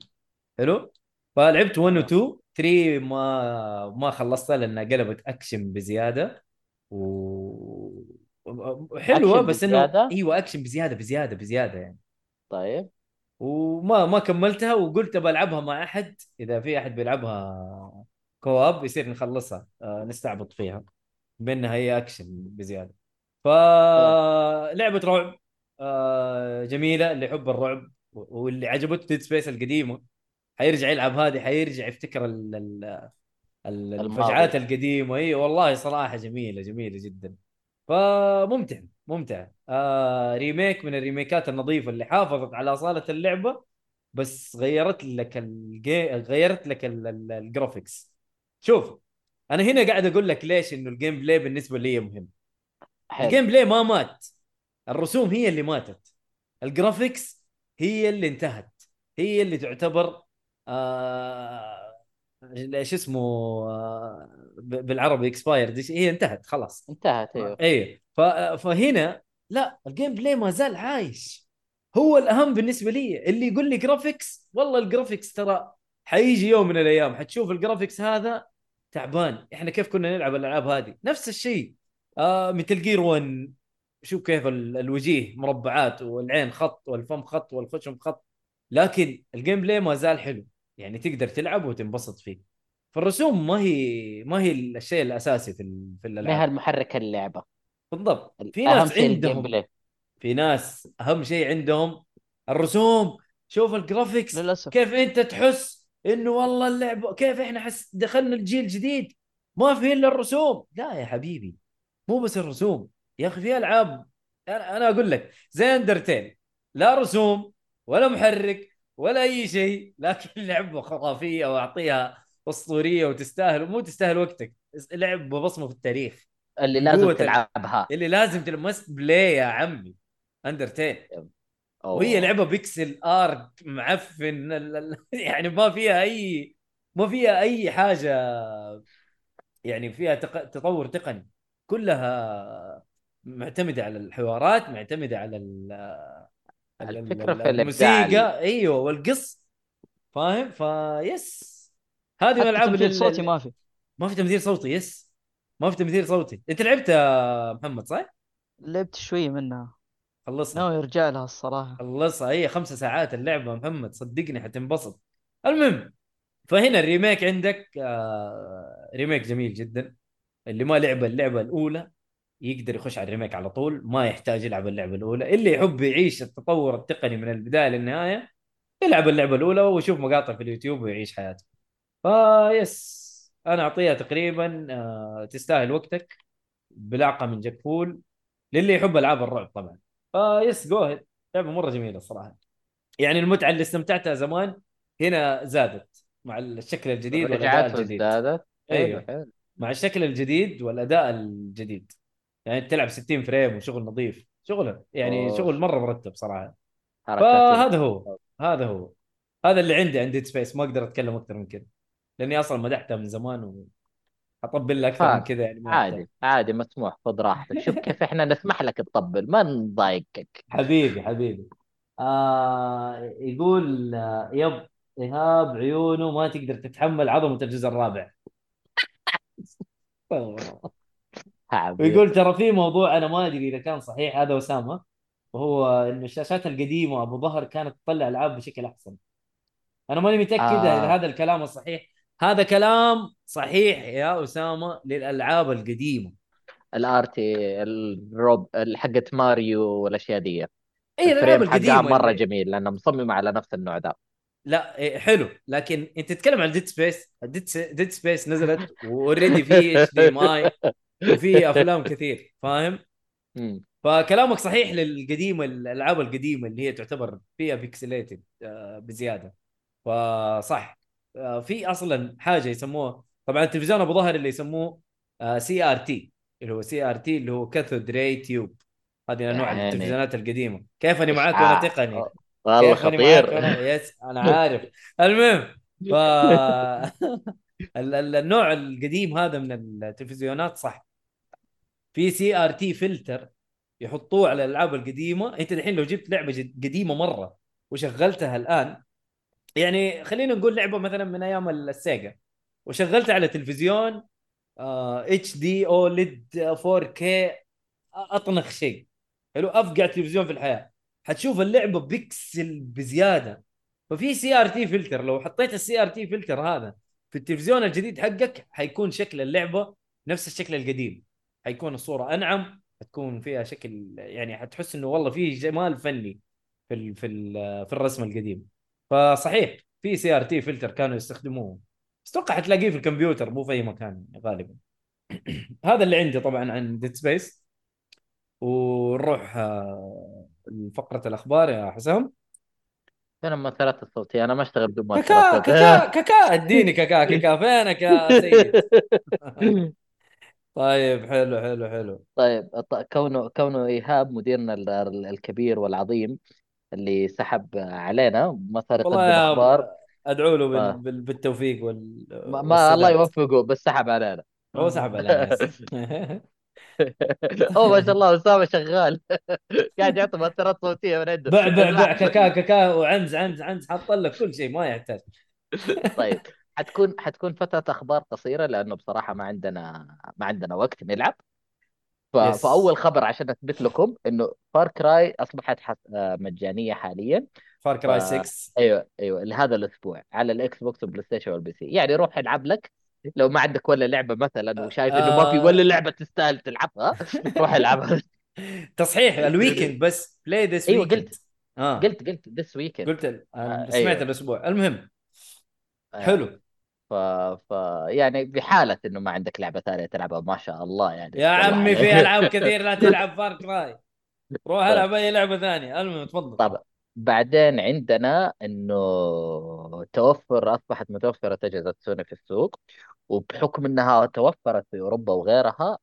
حلو؟ فلعبت 1 و 2 3 ما ما خلصتها لأنها قلبت أكشن بزيادة و حلوة بس إنه؟ إيوه أكشن بزيادة بزيادة بزيادة يعني. طيب. وما ما كملتها وقلت بلعبها مع أحد. إذا في أحد بيلعبها co-op يصير نخلصها. آه نستعبط فيها. بأنها هي أكشن بزيادة. فلعبه رعب. آه جميلة اللي يحب الرعب واللي عجبته Dead Space القديمة. حيرجع يلعب هذه حيرجع يفتكر ال ال. الفجعات القديمة. اي والله صراحة جميلة جميلة جدا. فممتع ممتع. آه remake من الريميكات النظيفة اللي حافظت على اصاله اللعبة بس غيرت لك الجي... غيرت لك ال- ال- ال graphics شوف أنا هنا قاعد أقول لك ليش إنه ال gameplay بالنسبة لي مهم. حلو. ال gameplay ما مات. الرسوم هي اللي ماتت. ال graphics هي اللي انتهت. هي اللي تعتبر آه إيش اسمه آه بالعربي expired هي انتهت خلاص. انتهت إيوه. اي ف... فهنا لا ال gameplay ما زال عايش. هو الأهم بالنسبة لي اللي يقول لي graphics والله ال graphics ترى حيجي يوم من الأيام حتشوف ال graphics هذا تعبان. إحنا كيف كنا نلعب الألعاب هذه؟ نفس الشيء. آه مثل Gear 1 شوف كيف ال- الوجيه مربعات والعين خط والفم خط والخشم خط. لكن ال gameplay ما زال حلو. يعني تقدر تلعب وتنبسط فيه. فالرسوم ما هي ما هي الشيء الأساسي في في ما هي الالعاب المحرك اللعبة. بالضبط. في ناس عندهم في ناس أهم شيء عندهم الرسوم. شوف ال graphics للأسف. كيف أنت تحس إنه والله اللعبه كيف إحنا حس دخلنا الجيل الجديد. ما في إلا الرسوم. لا يا حبيبي مو بس الرسوم. يا أخي في ألعاب أنا أقول لك زي Undertale لا رسوم ولا محرك ولا أي شيء لكن لعبة خرافية وأعطيها أسطورية وتستاهل مو تستاهل وقتك لعبه بصمه في التاريخ. اللي لازم تلعبها. اللي لازم تلمس play يا عمي. Undertale وهي لعبة pixel art معفن يعني ما فيها أي ما فيها أي حاجة يعني فيها تق... تطور تقني. كلها معتمدة على الحوارات معتمدة على ال... ال- ال- الفكرة ال- في. الموسيقى. أيوه والقص. فاهم؟ فيس هذه من الألعاب تمثيل اللي- صوتي ما في. ما في تمثيل صوتي يس. ما في تمثيل صوتي. أنت لعبت يا محمد صح؟ لعبت شوي منها. خلصها ناوي أرجع لها الصراحة. خلصها. هي خمسة ساعات اللعبة محمد. صدقني حتنبسط. المهم فهنا ال remake عندك آه remake جميل جدا. اللي ما لعب اللعبة الأولى يقدر يخش على ال remake على طول ما يحتاج يلعب اللعبة الأولى. اللي يحب يعيش التطور التقني من البداية للنهاية يلعب اللعبة الأولى ويشوف مقاطع في اليوتيوب ويعيش حياته. ف yes أنا أعطيها تقريبا آه تستاهل وقتك. بلعقة من Jack فول للي يحب ألعاب الرعب طبعا. ف yes جو لعبة مرة جميلة الصراحة يعني المتعة اللي استمتعتها زمان هنا زادت مع الشكل الجديد والأداء رجعت الجديد. حلو حلو. مع الشكل الجديد والأداء الجديد. يعني تلعب 60 frame وشغل نظيف. شغله يعني أوه. شغل مرة مرتب صراحة. فهذا هو هذا هو. هذا اللي عندي عن Dead Space ما أقدر أتكلم أكثر من كذا. لأني أصلا مدحتها من زمان واطبل لها أكثر من فاهم. كذا يعني ما أحتاج. عادي عادي مسموح خذ راحتك شوف كيف إحنا نسمح لك تطبل ما نضايقك حبيبي حبيبي آه يقول آه، يب إيهاب عيونه ما تقدر تتحمل عظمة الجزء الرابع ويقول ترى في موضوع أنا ما أدري إذا كان صحيح هذا اسامه وهو انه الشاشات القديمة أبو ظهر كانت تطلع ألعاب بشكل أحسن أنا ماني متأكد آه. إذا هذا الكلام الصحيح هذا كلام صحيح يا أسامة للألعاب القديمة. الارتي الروب حقت ماريو والأشياء دي. اي الألعاب القديمة مرة اللي- جميل لأنه مصممه على نفس النوع ذا. لا إيه، حلو. لكن أنت تتكلم عن Dead Space Dead, Space نزلت و already في HDMI وفي أفلام كثير فاهم. فكلامك صحيح للقديمة الألعاب القديمة اللي هي تعتبر فيها pixelated بزيادة. فصح. آه، في أصلا حاجة يسموها طبعا التلفزيون أبو ظهر اللي يسموه CRT اللي هو CRT اللي هو cathode ray tube. هذه أنواع يعني التلفزيونات القديمة. كيف أني معاك. وأنا تقني؟ والله كيف أني معاك خطير. yes أنا عارف. المهم ف ال- ال- النوع القديم هذا من التلفزيونات صح. في CRT filter يحطوه على الألعاب القديمة. أنت الحين لو جبت لعبة قديمة مرة وشغلتها الآن يعني خلينا نقول لعبة مثلا من أيام السيجا وشغلتها على تلفزيون HD أو LED 4K أطنخ شيء. حلو؟ أفقع تلفزيون في الحياة. حتشوف اللعبة بيكسل بزيادة. ففي CRT filter لو حطيت ال CRT filter هذا في التلفزيون الجديد حقك حيكون شكل اللعبة نفس الشكل القديم. حيكون الصورة أنعم حتكون فيها شكل يعني حتحس إنه والله في جمال فني في في ال في الرسم القديم. فصحيح في CRT filter كانوا يستخدموه. بس أتوقع حتلاقيه في الكمبيوتر مو في أي مكان غالبا. هذا اللي عندي طبعا عن Dead Space ونروح آه، لفقرة الأخبار يا حسام. فين المؤثرات الصوتيه أنا ما أشتغل بدون مؤثرات كاكا كاكا كاكا أديني كاكا. كاكا فينك يا سيد؟ طيب حلو حلو حلو. طيب كونه كونه إيهاب مديرنا ال- ال- الكبير والعظيم اللي سحب علينا ما صار يقدم والله يا أخبار أدعو له. آه. بال... بالتوفيق وال... ما, ما الله. يوفقه بس سحب علينا هو سحب على ناس اوه ما شاء الله أسامة شغال قاعد يعطي مؤثرات صوتية من عنده بع بع بع كاكا كاكا وعنز عنز عنز حط لك كل شيء ما يحتاج طيب حتكون حتكون فترة أخبار قصيرة لأنه بصراحة ما عندنا ما عندنا وقت نلعب ف... فأول خبر عشان أثبت لكم إنه Far Cry أصبحت حس... آه، مجانية حاليا. Far Cry ف- 6 أيوه أيوه لهذا الأسبوع على ال Xbox وال PlayStation وال PC. يعني روح ألعب لك. لو ما عندك ولا لعبة مثلا وشايف إنه ما في ولا لعبة تستاهل تلعبها روح ألعبها. تصحيح ال weekend بس. play this weekend قلت. آه. قلت قلت this weekend قلت آه، سمعت أيوة. الأسبوع. المهم حلو. ف... ف يعني بحالة إنه ما عندك لعبة ثانية تلعبها ما شاء الله يعني. يا عمي. في ألعاب كثير لا تلعب Far Cry روح ألعب أي لعبة ثانية. المهم تفضل. طب بعدين عندنا إنه توفر أصبحت متوفرة أجهزة سوني في السوق وبحكم إنها توفرت في أوروبا وغيرها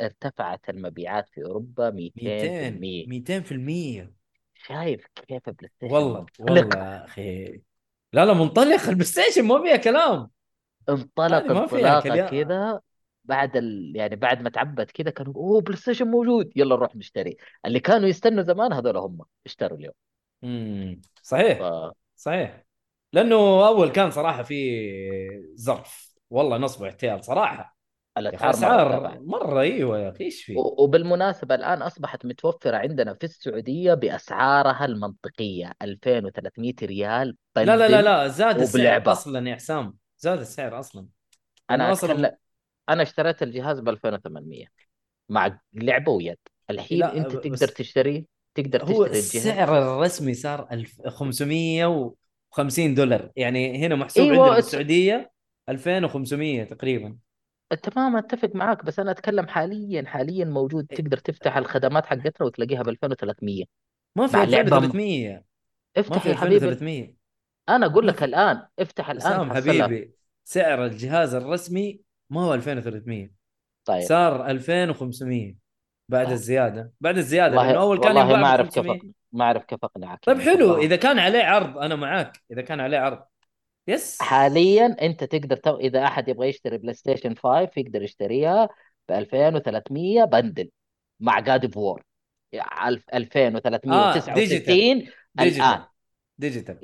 ارتفعت المبيعات في أوروبا 200% 200 200% شايف كيف PlayStation والله والله يا أخي. لا لا منطلق ال PlayStation ما فيها كلام. انطلق هذه ما فيها انطلاقة كلام. كذا بعد ال... يعني بعد ما تعبت كذا كانوا أوه PlayStation موجود يلا نروح نشتري اللي كانوا يستنوا زمان هذول هم اشتروا اليوم امم صحيح ف... صحيح لأنه أول كان صراحة في ظرف والله نصب واحتيال صراحة الأسعار. مرة أيوه يا أخي إيش في و- وبالمناسبة الآن أصبحت متوفرة عندنا في السعودية بأسعارها المنطقية 2300 ريال لا لا لا. لا زاد السعر. أصلا يا حسام زاد السعر أصلا. لأنه أصلاً- أتكلم أنا اشتريت الجهاز ب 2800 مع لعبة ويد الحين لا، أنت ب- تقدر بس- تشتري تقدر هو تشتري الجهاز. السعر الرسمي صار 1550 دولار. يعني هنا محسوب أيوة، عندنا في السعوديه 2500 تقريبا. تمام أتفق معاك بس أنا أتكلم حاليا حاليا موجود. إيه. تقدر تفتح الخدمات حقتها وتلاقيها ب 2300 ما في مع لعبة 2300 ما افتح في يا حبيبي. 2300 أنا أقول ما لك الآن افتح الآن سام. حبيبي سعر الجهاز الرسمي ما هو 2300 طيب. صار 2500 بعد طيب. الزيادة. بعد الزيادة والله لأنه أول كان والله ما ب أعرف كيف 500 ما أعرف كيف أقنعك طيب يعني حلو. إذا كان عليه عرض أنا معاك. إذا كان عليه عرض. yes حاليا أنت تقدر تو... إذا أحد يبغى يشتري PlayStation 5 يقدر يشتريها ب 2300 bundle مع God of War 2369 digital الآن. digital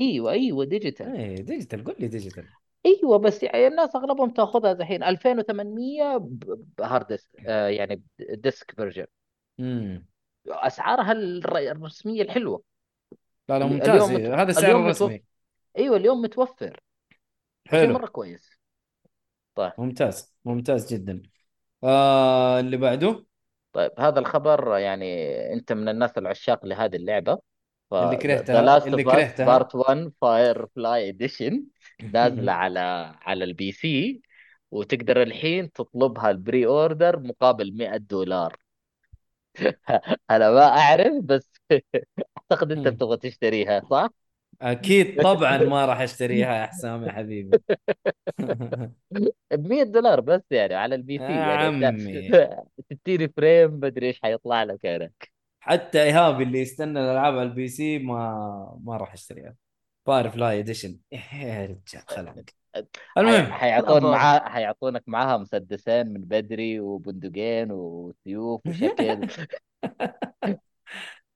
إيوه إيوه digital. إيه digital. قول لي digital. إيوه بس يعني الناس أغلبهم تأخذها الحين. 2800 ب- ب hard disk آه يعني disk version امم أسعارها الر- الرسمية الحلوة. لا لا ممتاز. اليوم إيه، متو- هذا السعر اليوم الرسمي. إيوه اليوم متوفر. شيء حلو. مرة كويس. طيب. ممتاز ممتاز جدا. آه اللي بعده؟ طيب هذا الخبر يعني أنت من الناس العشاق لهذه اللعبة. ف اللي The كرهتها Last اللي of Us كرهتها. Part 1 Fire Fly Edition نازلة على على ال PC وتقدر الحين تطلبها ال pre-order مقابل 100 دولار. أنا ما أعرف بس أعتقد أنت بتبغى تشتريها صح؟ أكيد طبعا ما راح أشتريها يا حسام يا حبيبي. ب 100 دولار بس يعني على ال PC يا يعني عمي. 60 frame مدري إيش حيطلع لك هناك حتى إيهاب اللي يستنى الألعاب على ال PC ما ما راح اشتريها Fire Fly Edition يا رجال خلق المهم. حيعطون. معاه حيعطونك معاها مسدسين من بدري وبندقين وسيوف وشكل.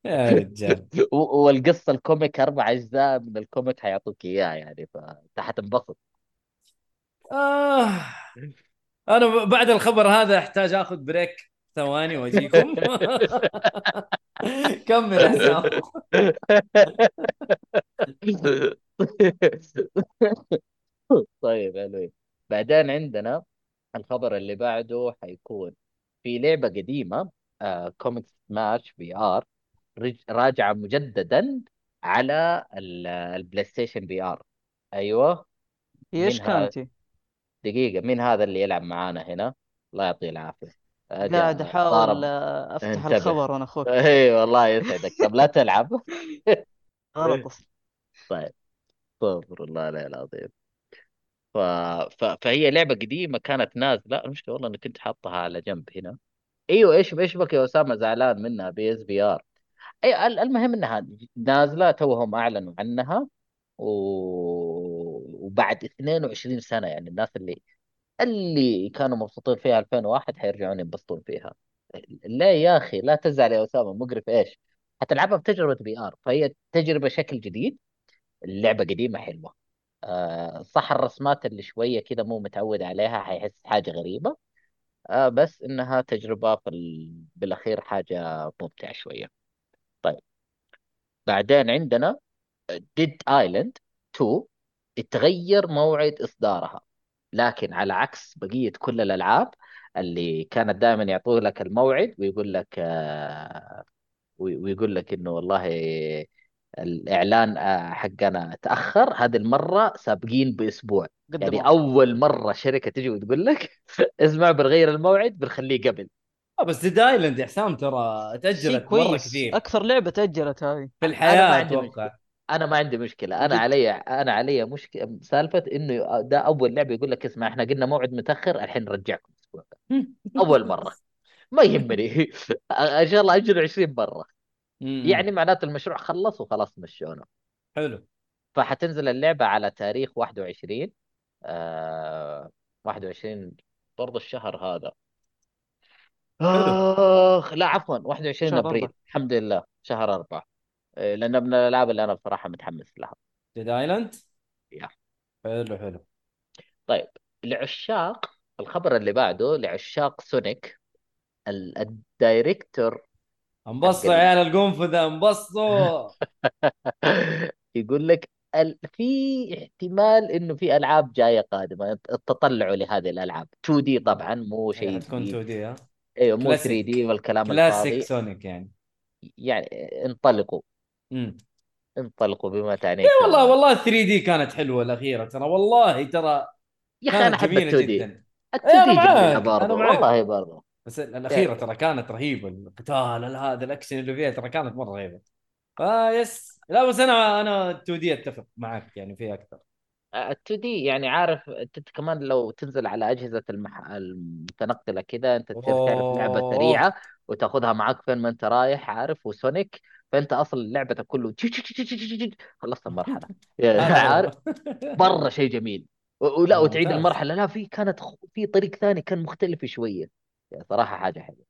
يا رجال. والقصة ال comic أربع أجزاء من ال comic حيعطوك إياه يعني فأنت حتنبسط. آه. أنا بعد الخبر هذا أحتاج آخذ break. ثواني واجيكم كمل حسام طيب حلو بعدين عندنا الخبر اللي بعده حيكون في لعبة قديمة Cosmic Smash VR راجعة مجددا على ال- ال PlayStation VR أيوه. هي إيش كانت هي؟ دقيقة مين هذا اللي يلعب معانا هنا. الله يعطيه العافية. أجا قاعد احاول أفتح انتبه. الخبر وأنا أخوك إي والله يسعدك. طب لا تلعب. غلط أصلاً. استغفر الله العلي العظيم. ف... ف... فهي لعبة قديمة كانت نازلة. المشكلة والله إني كنت حاطها على جنب هنا. إيوه إيش إيش بك يا أسامة؟ زعلان منها. PS VR. إي ال- المهم إنها نازلة توهم اعلنوا عنها. و... وبعد 22 سنة يعني الناس اللي اللي كانوا مبسوطين فيها 2001 حيرجعون ينبسطون فيها. لا يا أخي لا تزعل يا أسامة مقرف إيش؟ حتلعبها بتجربة VR فهي تجربة شكل جديد اللعبة قديمة حلوة. آه صح الرسمات اللي شوية كذا مو متعود عليها حيحس حاجة غريبة. آه بس إنها تجربة في ال... بالأخير حاجة ممتعة شوية. طيب. بعدين عندنا Dead Island 2 اتغير موعد إصدارها. لكن على عكس بقية كل الألعاب اللي كانت دائما يعطوا لك الموعد ويقول لك آه وي- ويقول لك إنه والله الإعلان آه، حقنا تأخر هذه المرة سابقين بأسبوع. يعني قدموا أول مرة شركة تجي وتقول لك اسمع بنغير الموعد بنخليه قبل. آه، بس Dead Island يا حسام ترى تاجلت مرة كثير. أكثر لعبة تاجلت هذه. في الحياة أتوقع. أنا ما عندي مشكلة أنا علي أنا علي مشكله سالفة إنه ده أول لعبة يقول لك اسمع إحنا قلنا موعد متأخر الحين نرجعكم أول مرة. ما يهمني. إن شاء الله أجل 20 مرة. يعني معناته المشروع خلص وخلاص مشونا. حلو. فحتنزل اللعبة على تاريخ 21 آه 21 برضه الشهر هذا. آخ لا عفوا 21 أبريل. الحمد لله. شهر أربعة. لأنه من الألعاب اللي أنا بصراحة متحمس لها. ديد ايلاند؟ يا حلو حلو. طيب لعشاق الخبر اللي بعده لعشاق Sonic ال director انبسطوا يا عيال القنفذة انبسطوا. يقول لك ال... في احتمال إنه في ألعاب جاية قادمة تطلعوا لهذه الألعاب. 2D طبعا مو إيه، شيء تكون 2D ها؟ أيوه مو 3D والكلام الفاضي. classic Sonic يعني. يعني انطلقوا. امم انطلقوا بما تعنيه اي والله. والله 3D كانت حلوة الأخيرة ترى. والله ترى يا أخي أنا أحب ال جميلة 2D جدا. ال إيه، 2 أنا D برضه. والله برضه بس الأخيرة ترى كانت رهيبة القتال هذا الأكشن اللي فيها ترى كانت مرة رهيبة. آه yes لا بس أنا أنا 2D أتفق معك يعني فيها أكثر. ال 2D يعني عارف انت كمان لو تنزل على أجهزة المح... المتنقلة كذا أنت تصير تعرف لعبة. سريعة وتاخذها معك فين ما أنت رايح عارف وسونيك. فأنت أصلا لعبتك كله خلصت المرحلة. عارف. مره شيء جميل. ولا وتعيد. المرحلة. لا في كانت في طريق ثاني كان مختلف شوية. يعني صراحة حاجة حلوة.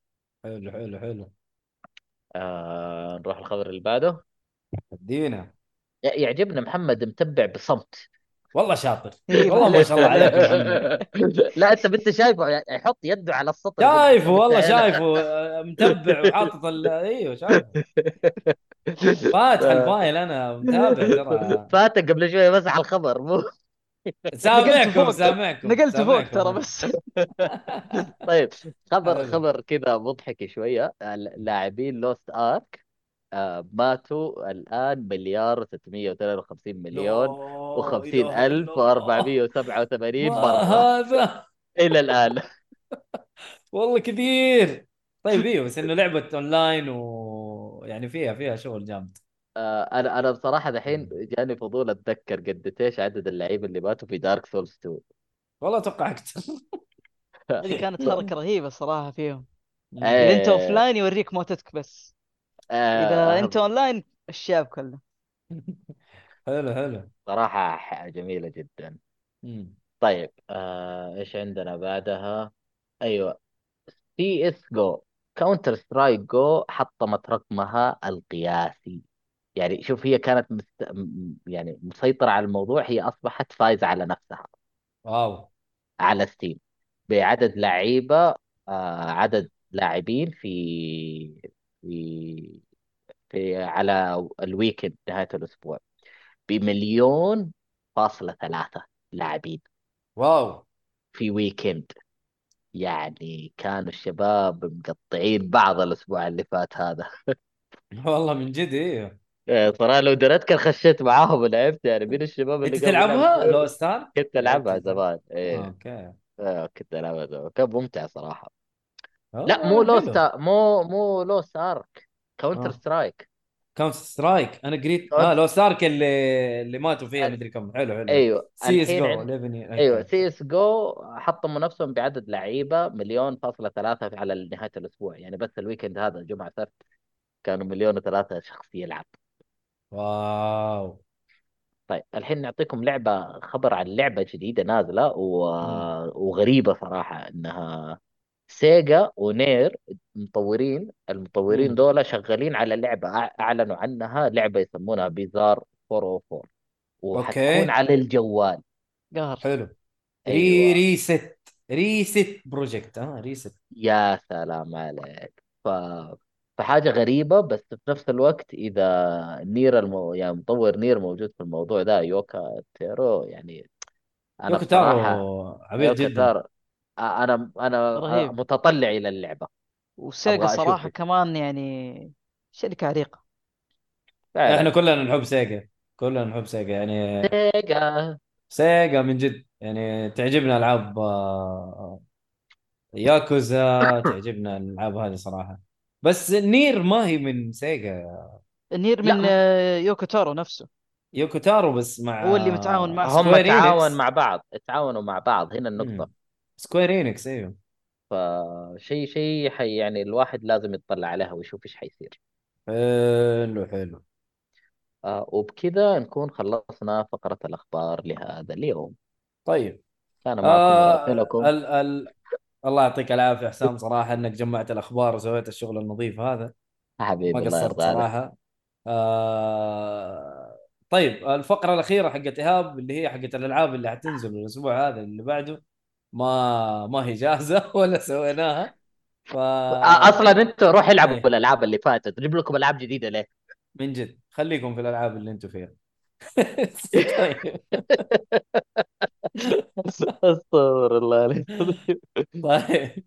حلو حلو حلو. آه نروح الخبر اللي بعده. ادينا. يعجبنا محمد متبع بصمت. والله شاطر. إيه، والله ما شاء الله عليك محمد. لا أنت أنت شايفه يحط يده على السطر. شايفه والله شايفه آه، متبع وحاطط ال- إيوه شايفه. فاتح ال file أنا متابع ترى. فاتك قبل شوية مسح الخبر مو سامعكم فوق. سامعكم نقلت فوق. ترى بس. طيب خبر. خبر كذا مضحك شوية. لاعبين Lost Ark آه ماتوا الآن مليار و653 مليون لا و50 إله ألف إلا الله. و487 ما مرة. هذا؟ إلى الآن. والله كثير. طيب أيوه بس إنه لعبة أونلاين ويعني فيها فيها شغل جامد. آه أنا أنا بصراحة دحين جاني فضول أتذكر قد إيش عدد اللعيبة اللي ماتوا في Dark Souls 2 والله أتوقع أكثر. هذه كانت حركة رهيبة صراحة فيهم. اذا أنت offline يوريك موتتك بس. آه إذا أنت اون لاين الشاب كله. حلو حلو صراحة ح- جميلة جدا. مم. طيب آه إيش عندنا بعدها؟ أيوه. CS GO Counter-Strike GO حطمت رقمها القياسي. يعني شوف هي كانت مست... م- يعني مسيطرة على الموضوع هي أصبحت فايزة على نفسها. wow. على Steam بعدد لعيبة آه عدد لاعبين في في في على ال weekend نهاية الأسبوع بمليون فاصلة ثلاثة لاعبين. واو. في ويكند. يعني كانوا الشباب مقطعين بعض الأسبوع اللي فات هذا. والله من جد آه، صراحة لو دريت كان خشيت معاهم ولعبت يعني مين الشباب اللي انت تلعبها؟ لو ستار؟ كنت ألعبها لعبت- زمان إيه. أوكي. آه، كنت ألعبها زمان. كان ممتع صراحة. لا والله مو لو حلو. ستار مو مو لو ستارك كاونتر آه. سترايك. كاونتر سترايك. أنا قريت آه لو ستارك اللي اللي ماتوا فيها مدري كم. حلو حلو. أيوه سي إس جو عند... 11 أيوه CS GO حطموا نفسهم بعدد لعيبة مليون فاصلة ثلاثة على نهاية الأسبوع. يعني بس ال weekend هذا جمعة سبت كانوا مليون وثلاثة شخص يلعب. wow. طيب الحين نعطيكم لعبة خبر عن لعبة جديدة نازلة و... وغريبة صراحة إنها Sega و Nier مطورين المطورين مم. دول شغالين على لعبة أع- أعلنوا عنها لعبة يسمونها بيزار 404 وحتكون. على الجوال. قهر. حلو. ري أيوه. ريست ريست بروجكت آه ريست يا سلام عليك. ف... فحاجة غريبة بس في نفس الوقت إذا نير المو... يعني مطور نير موجود في الموضوع ده يوكا تيرو يعني أنا يوكو بصراحة تارو عبيط يوكا جدا. أنا أنا رهيب. متطلع إلى اللعبة. وسيجا إيش. كمان يعني شركة عريقة. فعلا. إحنا كلنا نحب Sega كلنا نحب Sega يعني Sega Sega من جد. يعني تعجبنا ألعاب آه، ياكوزا تعجبنا الألعاب هذه صراحة. بس Nier ما هي من Sega Nier من ما- آه، يوكو تارو نفسه. يوكو تارو بس مع هو اللي متعاون مع هم تعاون. مع بعض. تعاونوا مع بعض. هنا النقطة. مم. Square Enix إيوه. فشيء شيء حي يعني الواحد لازم يطلع عليها ويشوف إيش حيصير. حلو حلو. آه وبكذا نكون خلصنا فقرة الأخبار لهذا اليوم. طيب. كان معكم آه مراسلكم ال ال الله يعطيك العافية حسام صراحة إنك جمعت الأخبار وسويت الشغل النظيف هذا. حبيبي ما الله قصرت صراحة. آه طيب الفقرة الأخيرة حقت إيهاب اللي هي حقت الألعاب اللي حتنزل الأسبوع هذا اللي بعده. ما ما هي جاهزة ولا سويناها. ف أصلا أنتوا روح العبوا إيه. بالألعاب اللي فاتت. نجيب لكم ألعاب جديدة ليه؟ من جد. خليكم في الألعاب اللي أنتم فيها. أستغفر الله طيب.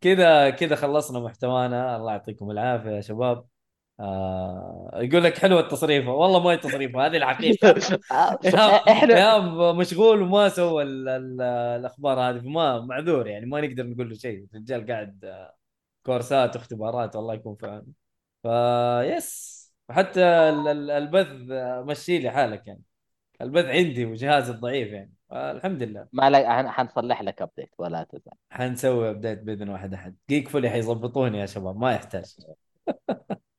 كذا كذا خلصنا محتوانا. الله يعطيكم العافية يا شباب. آه يقول لك حلوة التصريفه والله ما هي تصريفه هذه الحقيقة إحنا ايهاب مشغول وما سوى ال- ال- الأخبار هذه فما معذور يعني ما نقدر نقول له شيء. الرجال قاعد آه، كورسات واختبارات والله يكون في عونه فيس حتى ال- ال- البث آه، مشي لي حالك يعني. البث عندي وجهازي الضعيف يعني. الحمد لله. ما لك حن- حنصلح لك update ولا تزعل حنسوي update بإذن واحد أحد. جيك فولي حيظبطوني يا شباب ما يحتاج.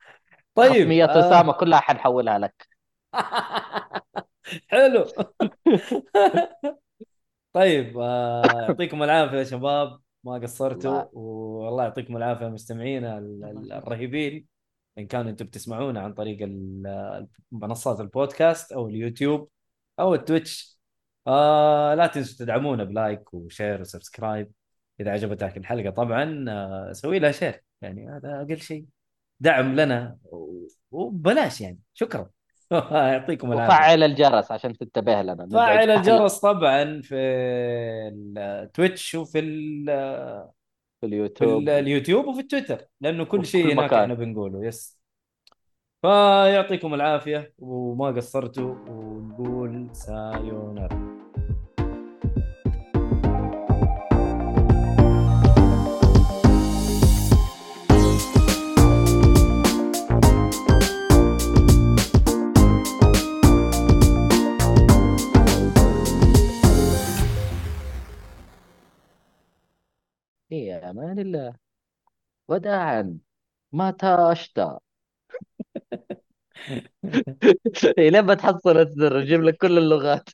طيب خصميات آه، أسامة كلها حنحولها لك. حلو. طيب آه، يعطيكم العافية يا شباب ما قصرتوا الله. والله يعطيكم العافية مستمعينا ال- ال- الرهيبين. إن كان أنتم بتسمعونا عن طريق منصات البودكاست أو اليوتيوب أو التويتش آه لا تنسوا تدعمونا ب like و share و subscribe. إذا عجبتك الحلقة طبعا آه سوي لها share. يعني هذا أقل شيء. دعم لنا وبلاش يعني شكرا. يعطيكم العافية. وفعل الجرس عشان تنتبه لنا. نزعج الجرس طبعا في التويتش وفي ال- في في اليوتيوب ال- اليوتيوب وفي التويتر لأنه كل شيء هناك. إحنا بنقوله yes فيعطيكم العافية وما قصرتوا ونقول سايونارا في أمان الله. وداعا. متى اشتى لين ما تحصل الزر يجيب لك كل اللغات.